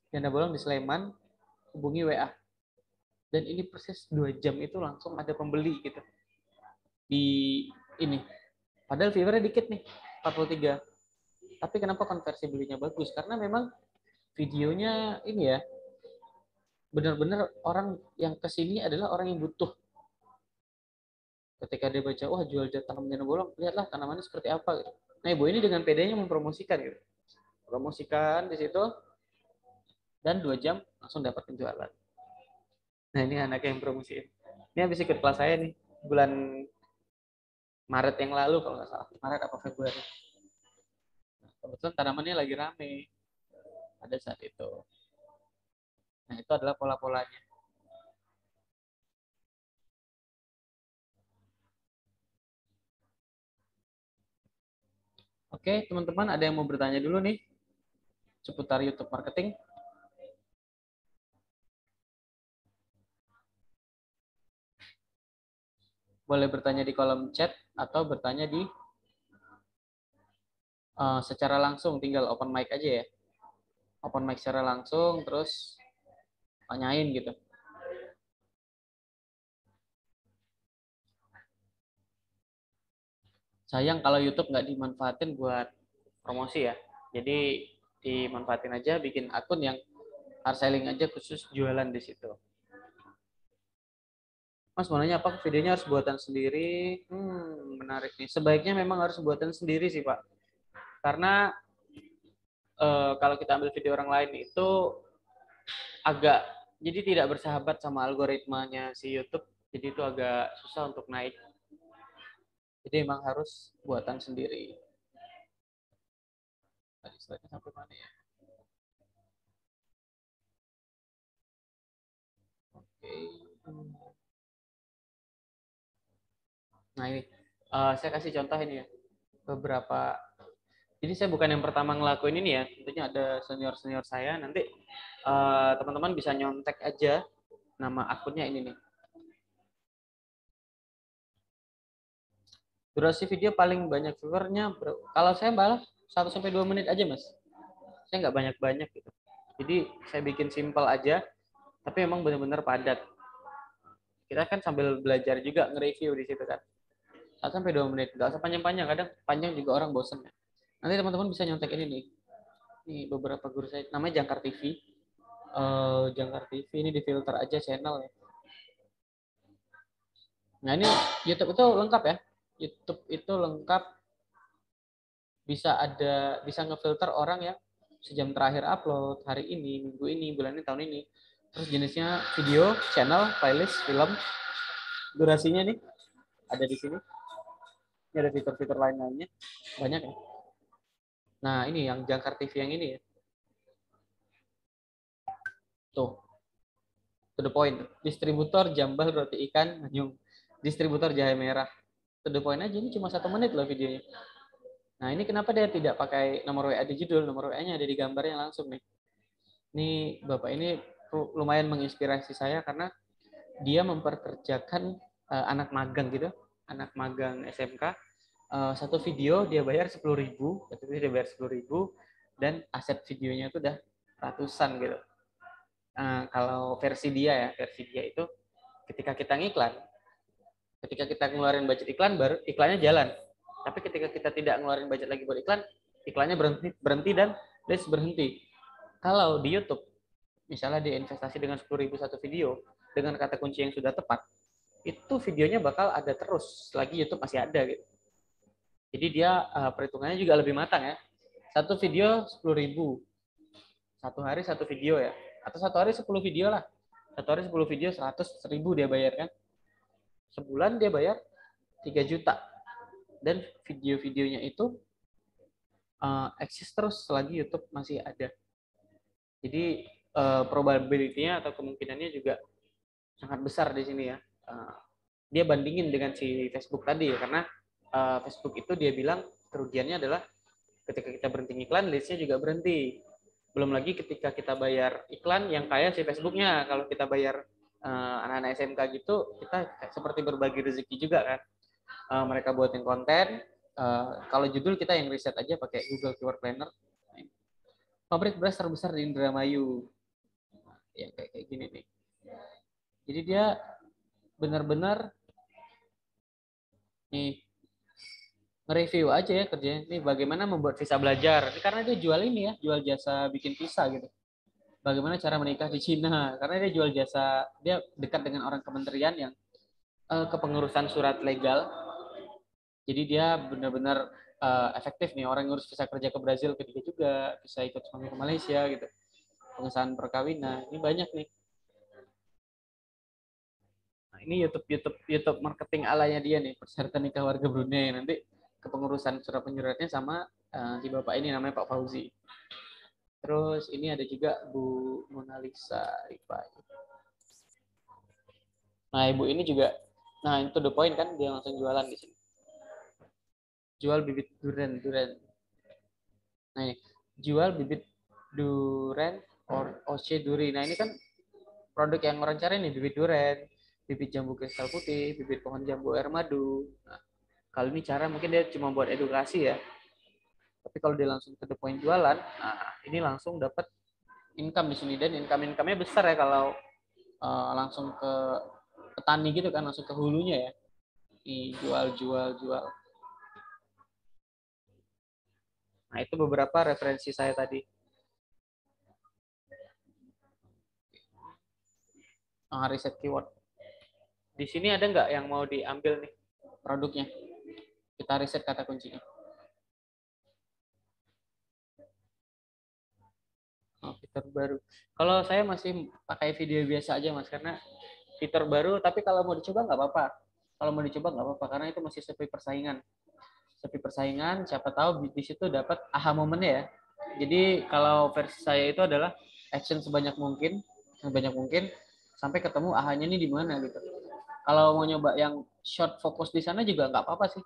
Janda bolong di Sleman, hubungi WA. Dan ini persis dua jam itu langsung ada pembeli gitu. Di ini. Padahal viewernya dikit nih. 43. Tapi kenapa konversi belinya bagus? Karena memang videonya ini ya, benar-benar orang yang ke sini adalah orang yang butuh. Ketika dia baca wah jual tanaman bolong lihatlah tanamannya seperti apa gitu. nah ibu ini dengan pedenya mempromosikan gitu. Promosikan di situ dan dua jam langsung dapat penjualan. Nah ini anak yang promosiin. Ini habis ikut kelas saya nih bulan Maret yang lalu kalau nggak salah. Maret apa Februari. Nah, kebetulan tanamannya lagi rame. Pada saat itu. Nah itu adalah pola-polanya Oke, teman-teman ada yang mau bertanya dulu nih seputar YouTube marketing? Boleh bertanya di kolom chat atau bertanya di uh, secara langsung, tinggal open mic aja ya. Open mic secara langsung, terus tanyain gitu. Sayang kalau YouTube nggak dimanfaatin buat promosi ya. Jadi dimanfaatin aja, bikin akun yang hard selling aja khusus jualan di situ. Mas mau nanya apa videonya harus buatan sendiri? Hmm, menarik nih. Sebaiknya memang harus buatan sendiri sih Pak. Karena e, kalau kita ambil video orang lain itu agak jadi tidak bersahabat sama algoritmanya si YouTube. Jadi itu agak susah untuk naik jadi emang harus buatan sendiri. Ya? Nah ini, uh, saya kasih contoh ini ya. Beberapa, jadi saya bukan yang pertama ngelakuin ini ya. Tentunya ada senior-senior saya. Nanti eh, teman-teman uh, bisa nyontek aja nama akunnya ini nih. Durasi video paling banyak viewernya, kalau saya balas 1 sampai 2 menit aja, Mas. Saya nggak banyak-banyak gitu. Jadi saya bikin simple aja, tapi emang benar-benar padat. Kita kan sambil belajar juga nge-review di situ kan. 1 sampai 2 menit, nggak usah panjang-panjang, kadang panjang juga orang bosen ya. Nanti teman-teman bisa nyontek ini nih. Ini beberapa guru saya, namanya Jangkar TV. Uh, eh, Jangkar TV ini di filter aja channel ya. Nah ini YouTube itu lengkap ya. YouTube itu lengkap. Bisa ada bisa ngefilter orang yang sejam terakhir upload hari ini minggu ini bulan ini tahun ini. Terus jenisnya video channel playlist film. Durasinya nih ada di sini. Ini ada fitur-fitur lain lainnya. Banyak ya. Nah ini yang jangkar TV yang ini ya. Tuh. To the point. Distributor jambal roti ikan manyung distributor jahe merah to the point aja ini cuma satu menit loh videonya. Nah ini kenapa dia tidak pakai nomor WA di judul? Nomor WA-nya ada di gambarnya langsung nih. Ini bapak ini lumayan menginspirasi saya karena dia memperkerjakan uh, anak magang gitu anak magang SMK uh, eh, satu video dia bayar sepuluh ribu dia bayar sepuluh ribu dan aset videonya itu udah ratusan gitu. Uh, kalau versi dia ya versi dia itu ketika kita ngiklan Ketika kita ngeluarin budget iklan, baru iklannya jalan. Tapi ketika kita tidak ngeluarin budget lagi buat iklan, iklannya berhenti, berhenti dan list berhenti. Kalau di YouTube, misalnya dia investasi dengan 10.000 satu video, dengan kata kunci yang sudah tepat, itu videonya bakal ada terus selagi YouTube masih ada gitu. Jadi dia uh, perhitungannya juga lebih matang ya. Satu video 10.000. Satu hari satu video ya. Atau satu hari 10 video lah. Satu hari 10 video 100 ribu dia bayar kan sebulan dia bayar 3 juta dan video-videonya itu uh, eksis terus selagi YouTube masih ada. Jadi uh, probability-nya atau kemungkinannya juga sangat besar di sini ya. Uh, dia bandingin dengan si Facebook tadi ya karena uh, Facebook itu dia bilang kerugiannya adalah ketika kita berhenti iklan listnya juga berhenti. Belum lagi ketika kita bayar iklan yang kaya si Facebooknya. Kalau kita bayar anak-anak SMK gitu kita seperti berbagi rezeki juga kan. Uh, mereka buatin konten uh, kalau judul kita yang riset aja pakai Google Keyword Planner. Pabrik beras terbesar di Indramayu. Ya kayak kayak gini nih. Jadi dia benar-benar nih nge-review aja ya kerjanya. Nih bagaimana membuat visa belajar. Ini karena dia jual ini ya, jual jasa bikin visa gitu bagaimana cara menikah di Cina karena dia jual jasa dia dekat dengan orang kementerian yang uh, kepengurusan surat legal. Jadi dia benar-benar uh, efektif nih orang ngurus visa kerja ke Brazil ketika juga bisa ikut suami ke Malaysia gitu. Pengesahan perkawinan ini banyak nih. Nah, ini YouTube YouTube YouTube marketing alanya dia nih persyaratan nikah warga Brunei nanti kepengurusan surat penyuratnya sama uh, si bapak ini namanya Pak Fauzi. Terus ini ada juga Bu Mona Lisa Nah, ibu ini juga nah itu the point kan dia langsung jualan di sini. Jual bibit durian, durian. Nah, ini, jual bibit durian or oce duri. Nah, ini kan produk yang orang cari nih, bibit durian, bibit jambu kristal putih, bibit pohon jambu air madu. Nah, kalau ini cara mungkin dia cuma buat edukasi ya. Tapi kalau dia langsung ke the point jualan, nah ini langsung dapat income di sini dan income income-nya besar ya kalau uh, langsung ke petani gitu kan langsung ke hulunya ya. Di jual jual. Nah, itu beberapa referensi saya tadi. Nah, riset keyword. Di sini ada nggak yang mau diambil nih produknya? Kita riset kata kuncinya. Oh, fitur baru. Kalau saya masih pakai video biasa aja mas, karena fitur baru. Tapi kalau mau dicoba nggak apa-apa. Kalau mau dicoba nggak apa-apa, karena itu masih sepi persaingan. Sepi persaingan, siapa tahu di situ dapat aha momennya ya. Jadi kalau versi saya itu adalah action sebanyak mungkin, sebanyak mungkin, sampai ketemu ahanya ini di mana gitu. Kalau mau nyoba yang short fokus di sana juga nggak apa-apa sih.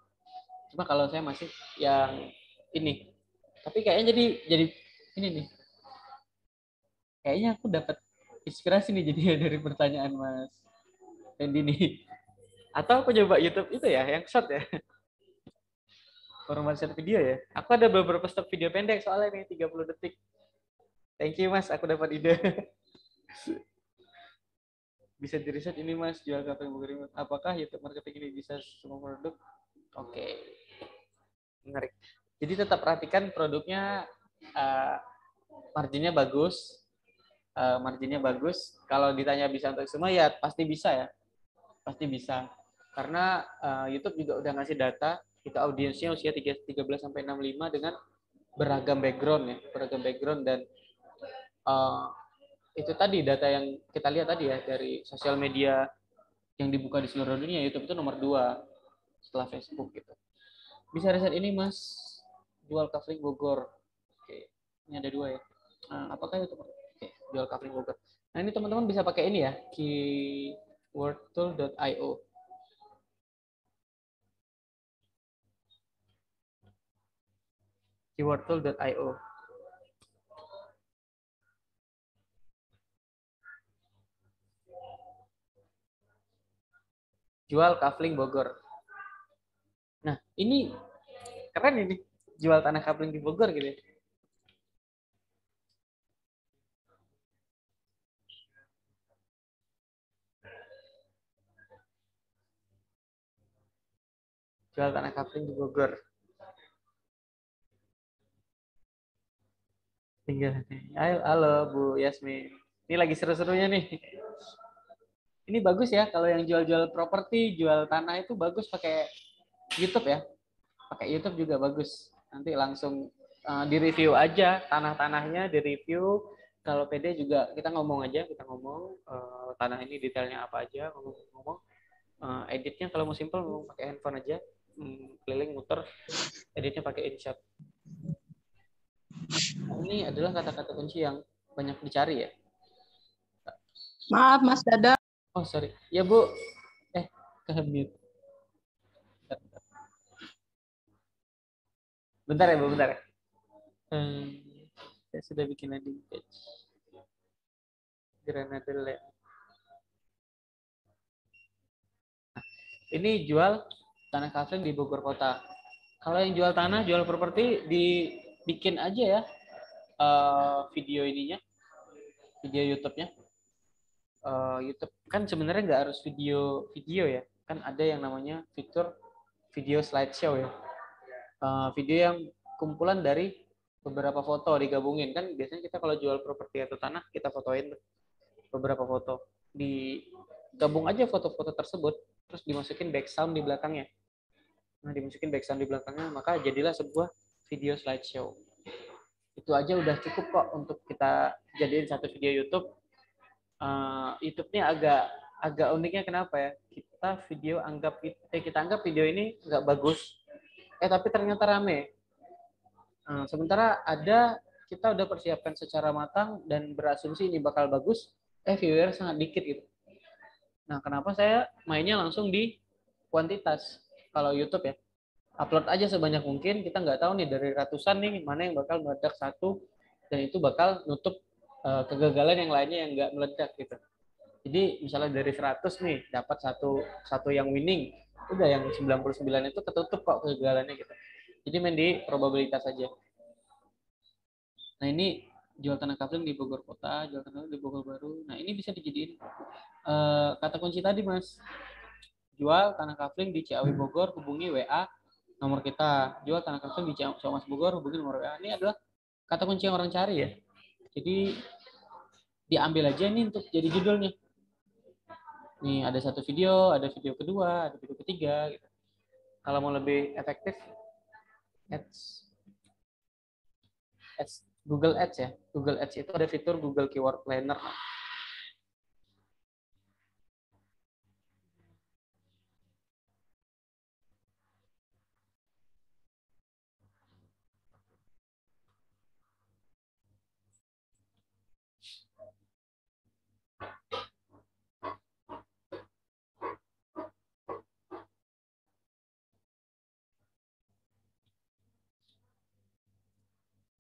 Cuma kalau saya masih yang ini. Tapi kayaknya jadi jadi ini nih. Kayaknya aku dapat inspirasi nih jadi [LAUGHS] dari pertanyaan Mas Randy nih. Atau aku coba YouTube itu ya, yang short ya. Format short video ya. Aku ada beberapa stop video pendek soalnya nih 30 detik. Thank you Mas, aku dapat ide. [LAUGHS] bisa di riset ini Mas, jual kafe yang Apakah YouTube marketing ini bisa semua produk? Oke. Okay menarik. Jadi tetap perhatikan produknya uh, marginnya bagus, uh, marginnya bagus. Kalau ditanya bisa untuk semua ya pasti bisa ya, pasti bisa. Karena uh, YouTube juga udah ngasih data kita audiensnya usia 13 sampai 65 dengan beragam background ya, beragam background dan uh, itu tadi data yang kita lihat tadi ya dari sosial media yang dibuka di seluruh dunia YouTube itu nomor dua setelah Facebook gitu. Bisa riset ini Mas, jual kafling Bogor. Oke, ini ada dua ya. Nah, apakah itu? Jual kafling Bogor. Nah ini teman-teman bisa pakai ini ya, keywordtool.io. keywordtool.io. Jual kafling Bogor. Nah, ini keren ini jual tanah kapling di Bogor gitu ya. Jual tanah kapling di Bogor. Tinggal Ayo, halo Bu Yasmin. Ini lagi seru-serunya nih. Ini bagus ya kalau yang jual-jual properti, jual tanah itu bagus pakai YouTube ya. Pakai YouTube juga bagus. Nanti langsung uh, di-review aja tanah-tanahnya, di-review. Kalau PD juga kita ngomong aja, kita ngomong uh, tanah ini detailnya apa aja, ngomong-ngomong. Uh, editnya kalau mau simple mau pakai handphone aja, editnya pakai InShot. Nah, ini adalah kata-kata kunci yang banyak dicari ya. Maaf, Mas Dada. Oh, sorry. Ya, Bu. Eh, ke mute. Bentar ya, Bu, bentar ya. Hmm, saya sudah bikin landing page. Granada Land. Ini jual tanah kafling di Bogor Kota. Kalau yang jual tanah, jual properti, dibikin aja ya uh, video ininya, video YouTube-nya. Uh, YouTube kan sebenarnya nggak harus video video ya, kan ada yang namanya fitur video slideshow ya uh, video yang kumpulan dari beberapa foto digabungin kan biasanya kita kalau jual properti atau tanah kita fotoin beberapa foto di gabung aja foto-foto tersebut terus dimasukin back sound di belakangnya. Nah, dimasukin back sound di belakangnya, maka jadilah sebuah video slideshow. Itu aja udah cukup kok untuk kita jadiin satu video YouTube. Uh, YouTube-nya agak agak uniknya kenapa ya? Kita video anggap eh, kita anggap video ini nggak bagus, eh tapi ternyata rame. Uh, sementara ada kita udah persiapkan secara matang dan berasumsi ini bakal bagus, eh viewer sangat dikit gitu. Nah, kenapa saya mainnya langsung di kuantitas kalau YouTube ya? Upload aja sebanyak mungkin, kita nggak tahu nih dari ratusan nih mana yang bakal meledak satu dan itu bakal nutup uh, kegagalan yang lainnya yang nggak meledak gitu. Jadi misalnya dari 100 nih dapat satu satu yang winning, udah yang 99 itu ketutup kok kegagalannya gitu. Jadi main di probabilitas aja. Nah ini jual tanah kapling di Bogor Kota, jual tanah di Bogor Baru. Nah ini bisa dijadiin uh, kata kunci tadi mas. Jual tanah kapling di Ciawi Bogor, hubungi WA nomor kita. Jual tanah kapling di Ciawi Bogor, hubungi nomor WA. Ini adalah kata kunci yang orang cari ya. Jadi diambil aja ini untuk jadi judulnya. Nih ada satu video, ada video kedua, ada video ketiga. Gitu. Kalau mau lebih efektif, ads, ads Google Ads ya. Google Ads itu ada fitur Google Keyword Planner.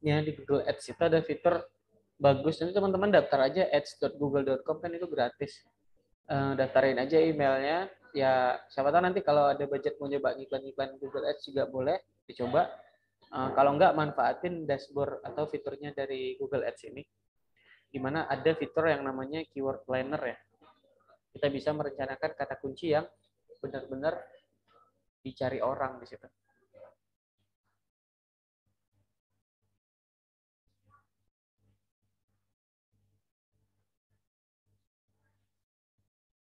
Di Google Ads itu ada fitur bagus. Nanti teman-teman daftar aja ads.google.com kan itu gratis. Uh, daftarin aja emailnya. Ya siapa tahu nanti kalau ada budget mau nyoba iklan-iklan Google Ads juga boleh dicoba. Uh, kalau enggak manfaatin dashboard atau fiturnya dari Google Ads ini. Di mana ada fitur yang namanya keyword planner ya. Kita bisa merencanakan kata kunci yang benar-benar dicari orang di situ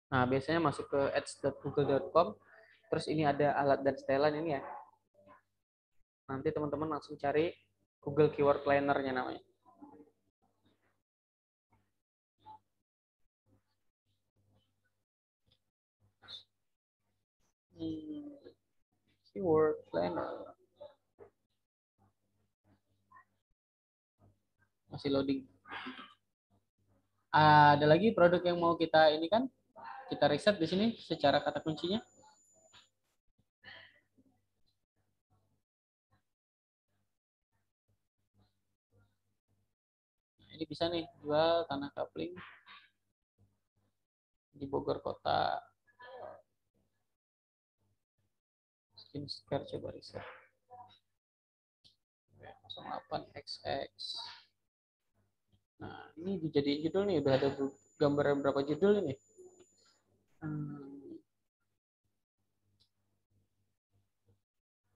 Nah, biasanya masuk ke ads.google.com. Terus ini ada alat dan setelan ini ya. Nanti teman-teman langsung cari Google Keyword Planner-nya namanya. Hmm. Keyword Planner. Masih loading. Ada lagi produk yang mau kita ini kan kita riset di sini secara kata kuncinya. Nah, ini bisa nih jual tanah kapling di Bogor Kota. Skincare coba riset. 08 XX. Nah, ini dijadiin judul nih, udah ada gambaran berapa judul ini. Hmm.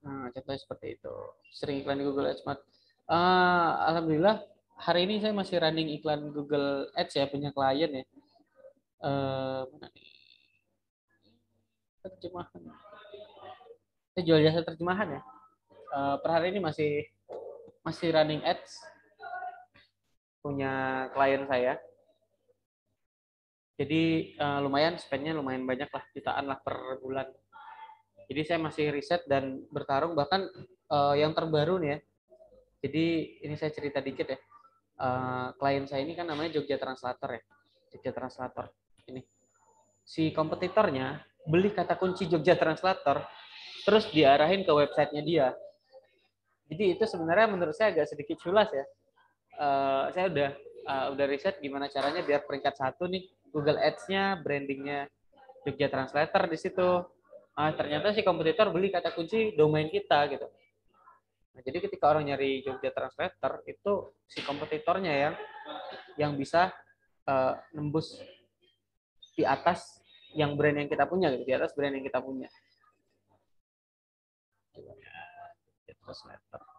Nah, contohnya seperti itu. Sering iklan di Google Ads. Uh, Alhamdulillah, hari ini saya masih running iklan Google Ads ya, punya klien ya. Uh, mana nih? Terjemahan. Saya jual jasa terjemahan ya. Uh, per hari ini masih masih running ads punya klien saya jadi uh, lumayan spendnya lumayan banyak lah, jutaan lah per bulan. Jadi saya masih riset dan bertarung bahkan uh, yang terbaru nih ya. Jadi ini saya cerita dikit ya. Uh, klien saya ini kan namanya Jogja Translator ya. Jogja Translator. Ini. Si kompetitornya beli kata kunci Jogja Translator terus diarahin ke websitenya dia. Jadi itu sebenarnya menurut saya agak sedikit culas ya. Uh, saya udah uh, udah riset gimana caranya biar peringkat satu nih Google Ads-nya, brandingnya Jogja Translator di situ. Nah, ternyata si kompetitor beli kata kunci domain kita gitu. Nah, jadi ketika orang nyari Jogja Translator itu si kompetitornya yang yang bisa uh, nembus di atas yang brand yang kita punya gitu, di atas brand yang kita punya. Jogja Translator.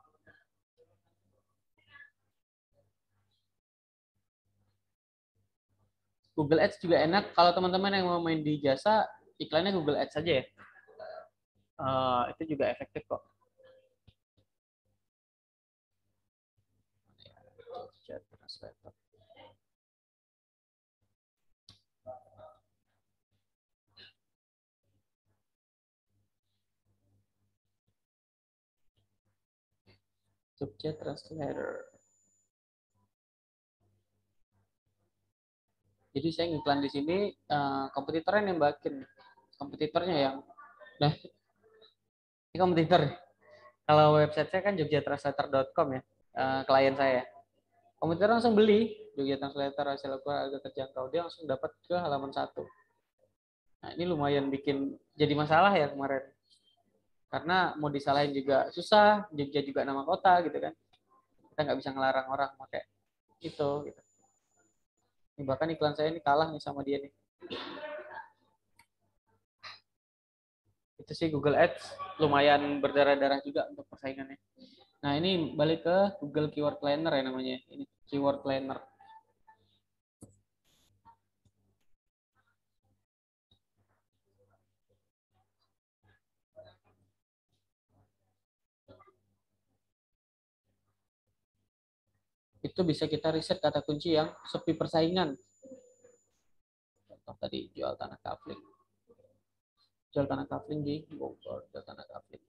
Google Ads juga enak kalau teman-teman yang mau main di jasa iklannya Google Ads saja ya. Uh, itu juga efektif kok. Jogja Translator. Jadi saya ngiklan di sini uh, kompetitornya nembakin. Kompetitornya yang nah ini kompetitor. Kalau website saya kan jogjatranslator.com ya uh, klien saya. Kompetitor langsung beli Jogja Translator hasil akurat harga terjangkau. Dia langsung dapat ke halaman satu. Nah ini lumayan bikin jadi masalah ya kemarin. Karena mau disalahin juga susah Jogja juga nama kota gitu kan. Kita nggak bisa ngelarang orang pakai itu gitu ini bahkan iklan saya ini kalah nih sama dia nih. Itu sih Google Ads lumayan berdarah-darah juga untuk persaingannya. Nah ini balik ke Google Keyword Planner ya namanya ini Keyword Planner itu bisa kita riset kata kunci yang sepi persaingan. Contoh tadi jual tanah kafling. Jual tanah kafling di Bogor, jual tanah kafling.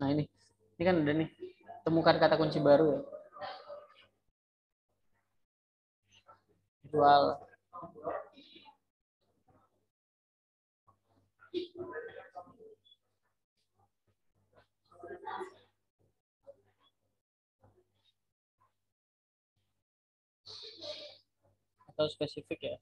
Nah ini, ini kan udah nih, temukan kata kunci baru ya. Jual atau spesifik ya.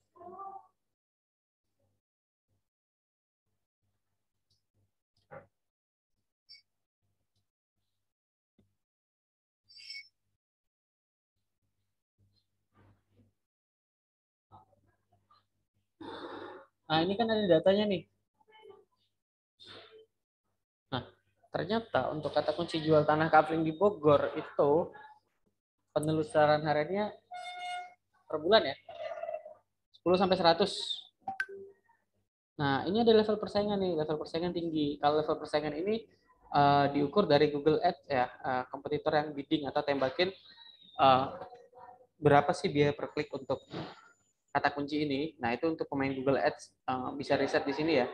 Nah, ini kan ada datanya nih. Nah, ternyata untuk kata kunci jual tanah kapling di Bogor itu penelusuran hariannya per bulan ya. 10 sampai 100. Nah, ini ada level persaingan nih, level persaingan tinggi. Kalau level persaingan ini uh, diukur dari Google Ads ya, uh, kompetitor yang bidding atau tembakin uh, berapa sih biaya per klik untuk kata kunci ini. Nah, itu untuk pemain Google Ads uh, bisa riset di sini ya.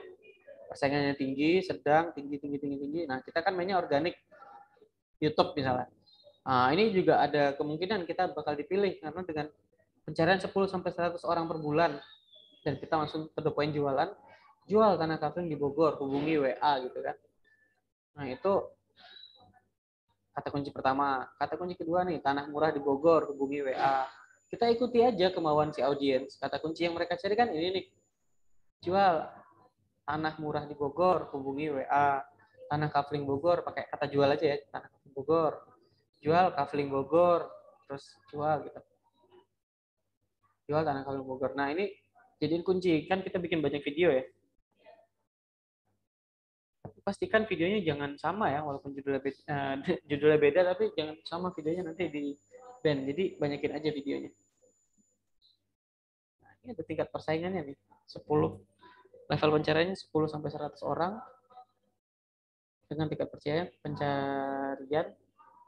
Persaingannya tinggi, sedang, tinggi, tinggi, tinggi, tinggi. Nah, kita kan mainnya organik YouTube misalnya. Nah, ini juga ada kemungkinan kita bakal dipilih karena dengan pencarian 10 sampai 100 orang per bulan. Dan kita langsung ke poin jualan jual tanah kafling di Bogor hubungi WA gitu kan. Nah itu kata kunci pertama. Kata kunci kedua nih tanah murah di Bogor hubungi WA kita ikuti aja kemauan si audiens. Kata kunci yang mereka cari kan ini nih. Jual tanah murah di Bogor hubungi WA tanah kafling Bogor pakai kata jual aja ya tanah kafling Bogor. Jual kafling Bogor terus jual gitu jual tanah kalung Bogor. Nah ini jadiin kunci kan kita bikin banyak video ya. Pastikan videonya jangan sama ya, walaupun judulnya beda, uh, [LAUGHS] judulnya beda tapi jangan sama videonya nanti di band. Jadi banyakin aja videonya. Nah, ini ada tingkat persaingannya nih, 10 level pencariannya 10 sampai 100 orang dengan tingkat percaya pencarian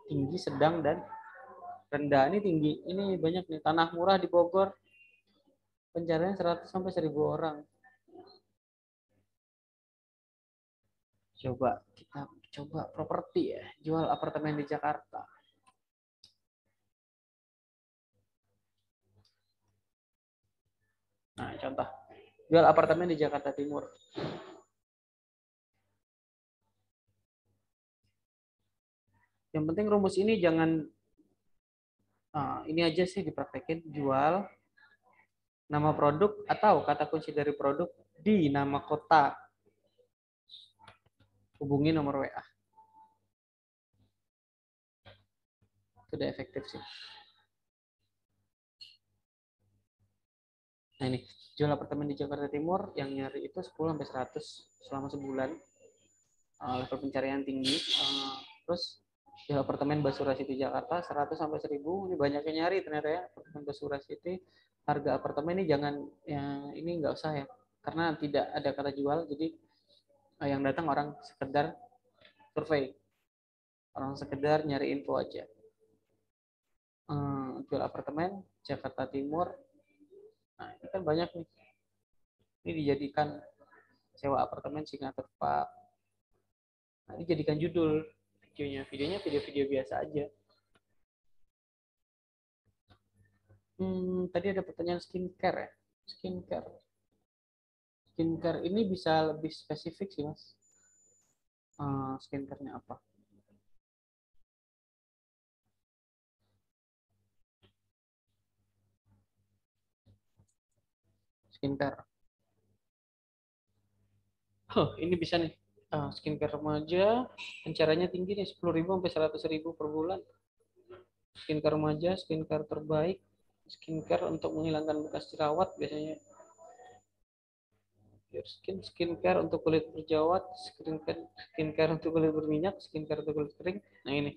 tinggi, sedang dan rendah. Ini tinggi, ini banyak nih tanah murah di Bogor pencarian 100 sampai 1000 orang. Coba kita coba properti ya, jual apartemen di Jakarta. Nah, contoh. Jual apartemen di Jakarta Timur. Yang penting rumus ini jangan nah, ini aja sih dipraktekin jual nama produk atau kata kunci dari produk di nama kota. Hubungi nomor WA. Itu udah efektif sih. Nah ini, jual apartemen di Jakarta Timur yang nyari itu 10 sampai 100 selama sebulan. Uh, level pencarian tinggi. Uh, Terus ya apartemen Basura City Jakarta 100 sampai 1000 ini banyak yang nyari ternyata ya apartemen Basura City harga apartemen ini jangan yang ini nggak usah ya. Karena tidak ada kata jual jadi eh, yang datang orang sekedar survei. Orang sekedar nyari info aja. Hmm, jual apartemen Jakarta Timur. Nah ini kan banyak nih. Ini dijadikan sewa apartemen signature Pak nah, ini jadikan judul videonya. Videonya video-video biasa aja hmm, tadi ada pertanyaan skincare ya? Skincare. Skincare ini bisa lebih spesifik sih mas. Uh, skincare-nya apa? Skincare. Oh ini bisa nih. Uh, skincare remaja caranya tinggi nih 10.000 sampai 100.000 per bulan. Skincare remaja skincare terbaik skincare untuk menghilangkan bekas jerawat biasanya. Skin skincare untuk kulit berjerawat skincare skincare untuk kulit berminyak skincare untuk kulit kering. Nah ini.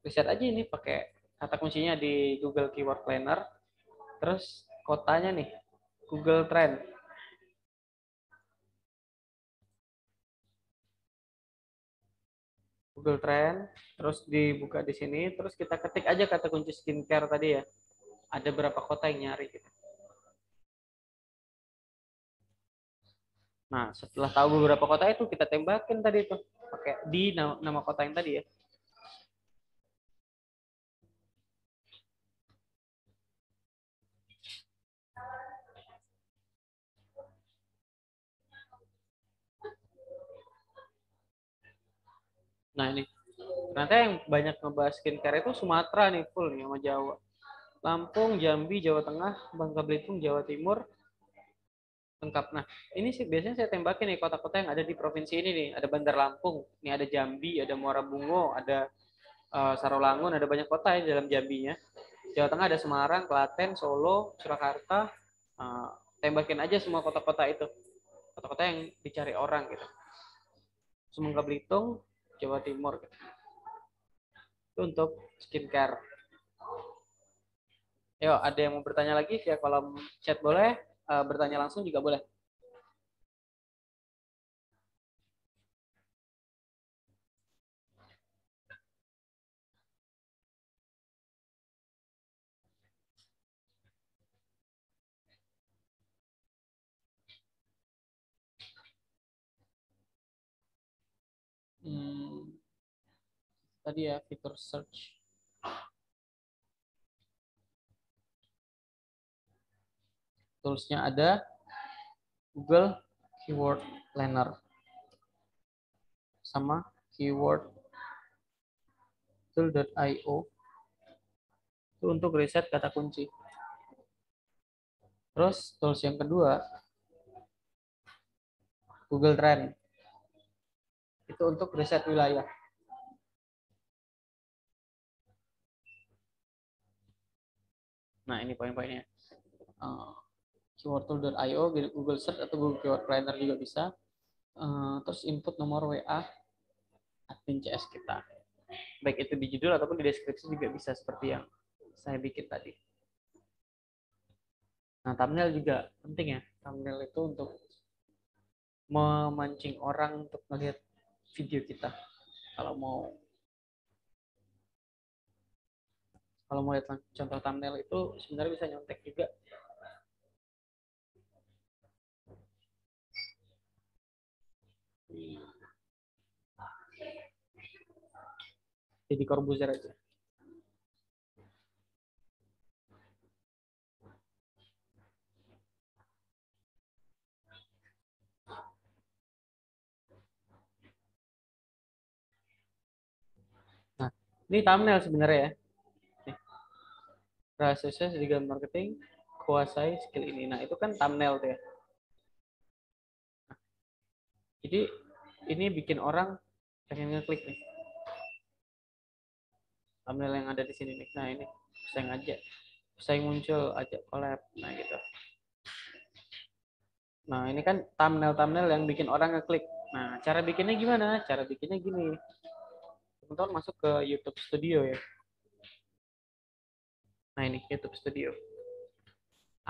Riset aja ini pakai kata kuncinya di Google Keyword Planner. Terus kotanya nih Google Trend. Google Trend, terus dibuka di sini, terus kita ketik aja kata kunci skincare tadi ya. Ada berapa kota yang nyari gitu. Nah, setelah tahu beberapa kota itu kita tembakin tadi itu pakai di nama, nama kota yang tadi ya. Nah ini, ternyata yang banyak ngebahas skincare itu Sumatera nih full nih sama Jawa. Lampung, Jambi, Jawa Tengah, Bangka Belitung, Jawa Timur, lengkap. Nah, ini sih biasanya saya tembakin nih kota-kota yang ada di provinsi ini nih. Ada Bandar Lampung, ini ada Jambi, ada Muara Bungo, ada uh, Sarolangun, ada banyak kota ya dalam Jambinya. Jawa Tengah ada Semarang, Klaten, Solo, Surakarta. Uh, tembakin aja semua kota-kota itu. Kota-kota yang dicari orang gitu. Semoga Belitung, Jawa Timur. Itu untuk skincare. Yo, ada yang mau bertanya lagi? Via kolom chat boleh, uh, bertanya langsung juga boleh. hmm, tadi ya fitur search toolsnya ada Google Keyword Planner sama keyword tool.io itu untuk riset kata kunci terus tools yang kedua Google Trend itu untuk riset wilayah. Nah, ini poin-poinnya. Uh, keywordtool.io, Google Search atau Google Keyword Planner juga bisa. Uh, terus input nomor WA admin CS kita. Baik itu di judul ataupun di deskripsi juga bisa seperti yang saya bikin tadi. Nah, thumbnail juga penting ya. Thumbnail itu untuk memancing orang untuk melihat video kita kalau mau kalau mau lihat contoh thumbnail itu sebenarnya bisa nyontek juga jadi Corbuzier aja Ini thumbnail sebenarnya ya. Nih. Rahasia sukses di marketing, kuasai skill ini. Nah, itu kan thumbnail tuh ya. Nah, jadi ini bikin orang pengen ngeklik nih. Thumbnail yang ada di sini nih. Nah, ini saya ngajak. Saya muncul, ajak collab. Nah, gitu. Nah, ini kan thumbnail-thumbnail yang bikin orang ngeklik. Nah, cara bikinnya gimana? Cara bikinnya gini teman-teman masuk ke YouTube Studio ya. Nah ini YouTube Studio.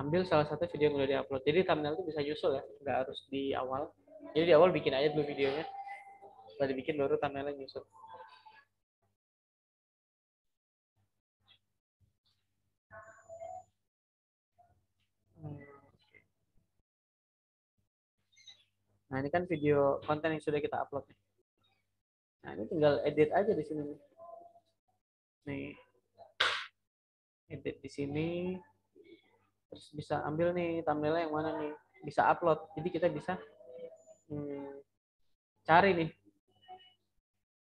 Ambil salah satu video yang udah diupload. Jadi thumbnail itu bisa nyusul ya, nggak harus di awal. Jadi di awal bikin aja dulu videonya. Setelah dibikin baru thumbnailnya nyusul. Nah, ini kan video konten yang sudah kita upload. Nah, ini tinggal edit aja di sini. Nih. Edit di sini. Terus bisa ambil nih thumbnail yang mana nih. Bisa upload. Jadi kita bisa hmm, cari nih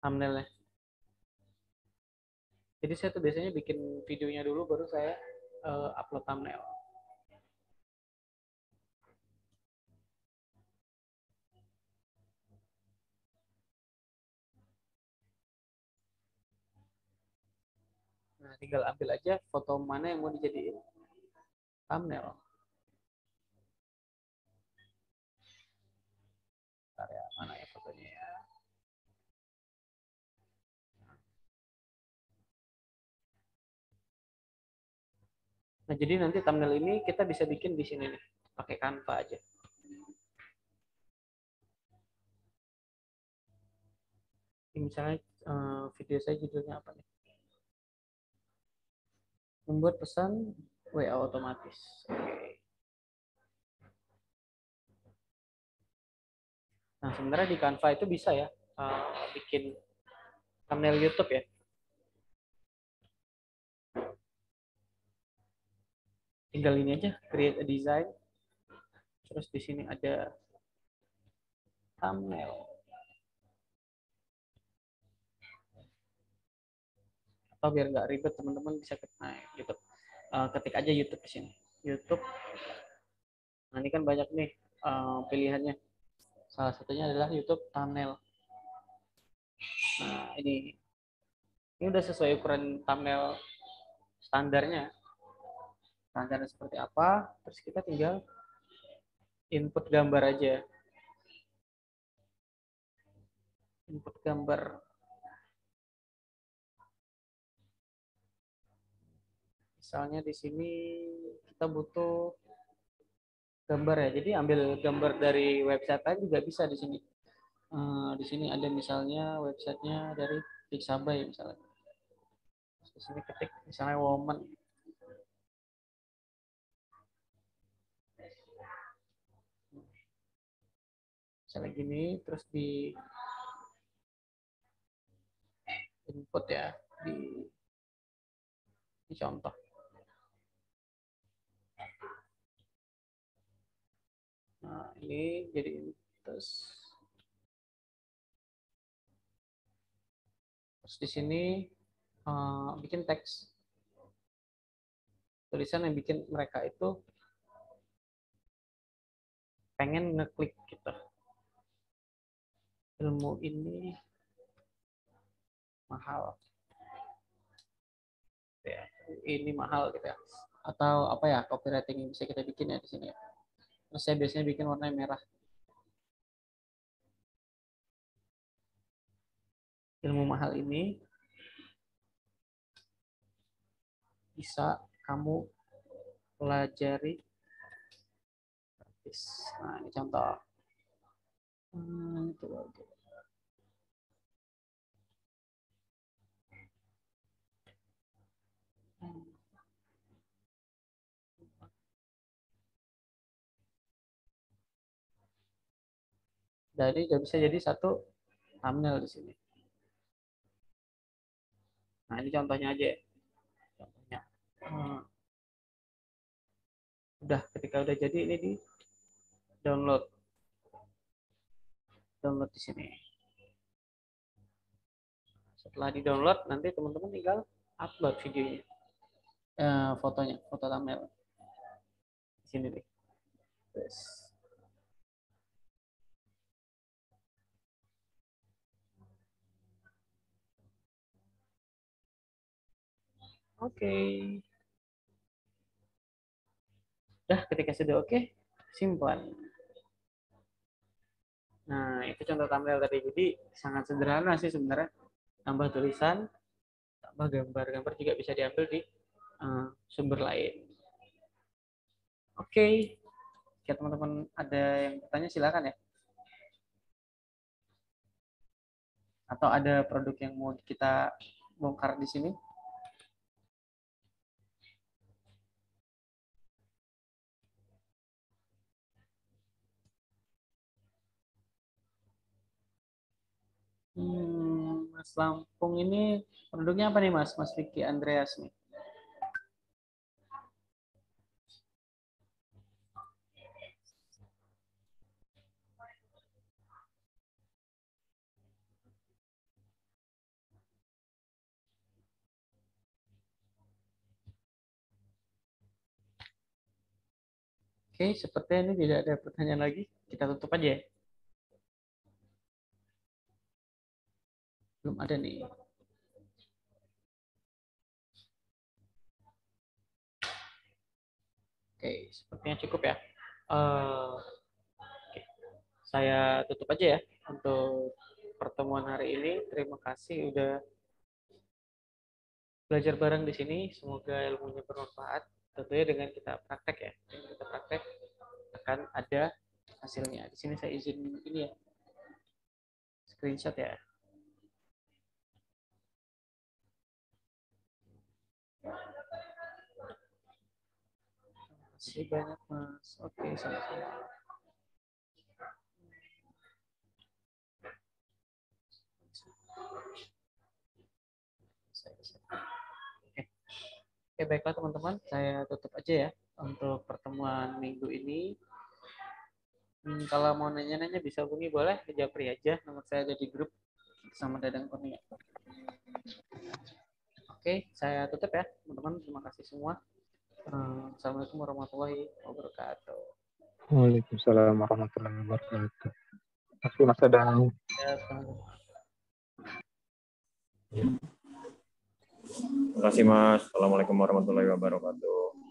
thumbnailnya. Jadi saya tuh biasanya bikin videonya dulu baru saya uh, upload thumbnail. Tinggal ambil aja foto mana yang mau dijadiin thumbnail. Bentar ya, mana ya fotonya ya. Nah, jadi nanti thumbnail ini kita bisa bikin di sini nih, pakai Canva aja. Misalnya uh, video saya judulnya apa nih? Membuat pesan WA otomatis. Nah, sebenarnya di Canva itu bisa ya uh, bikin thumbnail YouTube ya. tinggal ini aja create a design terus di sini ada thumbnail atau biar nggak ribet teman-teman bisa ketik nah, YouTube. Uh, ketik aja YouTube di sini. YouTube. Nah ini kan banyak nih uh, pilihannya. Salah satunya adalah YouTube thumbnail. Nah ini ini udah sesuai ukuran thumbnail standarnya. Rancangan seperti apa, terus kita tinggal input gambar aja. Input gambar. Misalnya di sini kita butuh gambar ya. Jadi ambil gambar dari website lain juga bisa di sini. Uh, di sini ada misalnya websitenya dari Pixabay misalnya. Di sini ketik misalnya woman misalnya gini terus di input ya di contoh nah ini jadi terus. Terus di sini uh, bikin teks. Tulisan yang bikin mereka itu pengen ngeklik gitu. Ilmu ini mahal. Ya ini mahal gitu ya. Atau apa ya copywriting yang bisa kita bikin ya di sini ya terus saya biasanya bikin warna merah. Ilmu mahal ini bisa kamu pelajari nah ini contoh. Hmm, itu. Udah bisa jadi satu thumbnail di sini. Nah ini contohnya aja. Contohnya. Hmm. Udah ketika udah jadi ini di download download di sini. Setelah di download, nanti teman-teman tinggal upload videonya, eh, fotonya, foto thumbnail. Di sini nih. Terus. Oke. Okay. Dah, ketika sudah oke, okay, simpan. Nah, itu contoh thumbnail tadi. Jadi sangat sederhana sih sebenarnya. tambah tulisan, tambah gambar. Gambar juga bisa diambil di uh, sumber lain. Oke, okay. ya teman-teman ada yang bertanya silakan ya. Atau ada produk yang mau kita bongkar di sini? Hmm, Mas Lampung ini produknya apa nih Mas? Mas Vicky Andreas nih. Oke, sepertinya ini tidak ada pertanyaan lagi. Kita tutup aja ya. Belum ada nih. Oke, sepertinya cukup ya. Uh, oke. Saya tutup aja ya untuk pertemuan hari ini. Terima kasih udah belajar bareng di sini. Semoga ilmunya bermanfaat tentunya dengan kita praktek ya dengan kita praktek akan ada hasilnya di sini saya izin ini ya screenshot ya kasih banyak mas oke sama-sama Oke, baiklah teman-teman, saya tutup aja ya untuk pertemuan minggu ini. Hmm, kalau mau nanya-nanya bisa hubungi boleh ke Japri aja, nomor saya ada di grup sama Dadang Kurnia. Oke, saya tutup ya teman-teman. Terima kasih semua. Hmm, Assalamualaikum warahmatullahi wabarakatuh. Waalaikumsalam warahmatullahi wabarakatuh. Terima kasih Mas Dadang. Ya, Terima kasih Mas. Assalamualaikum warahmatullahi wabarakatuh.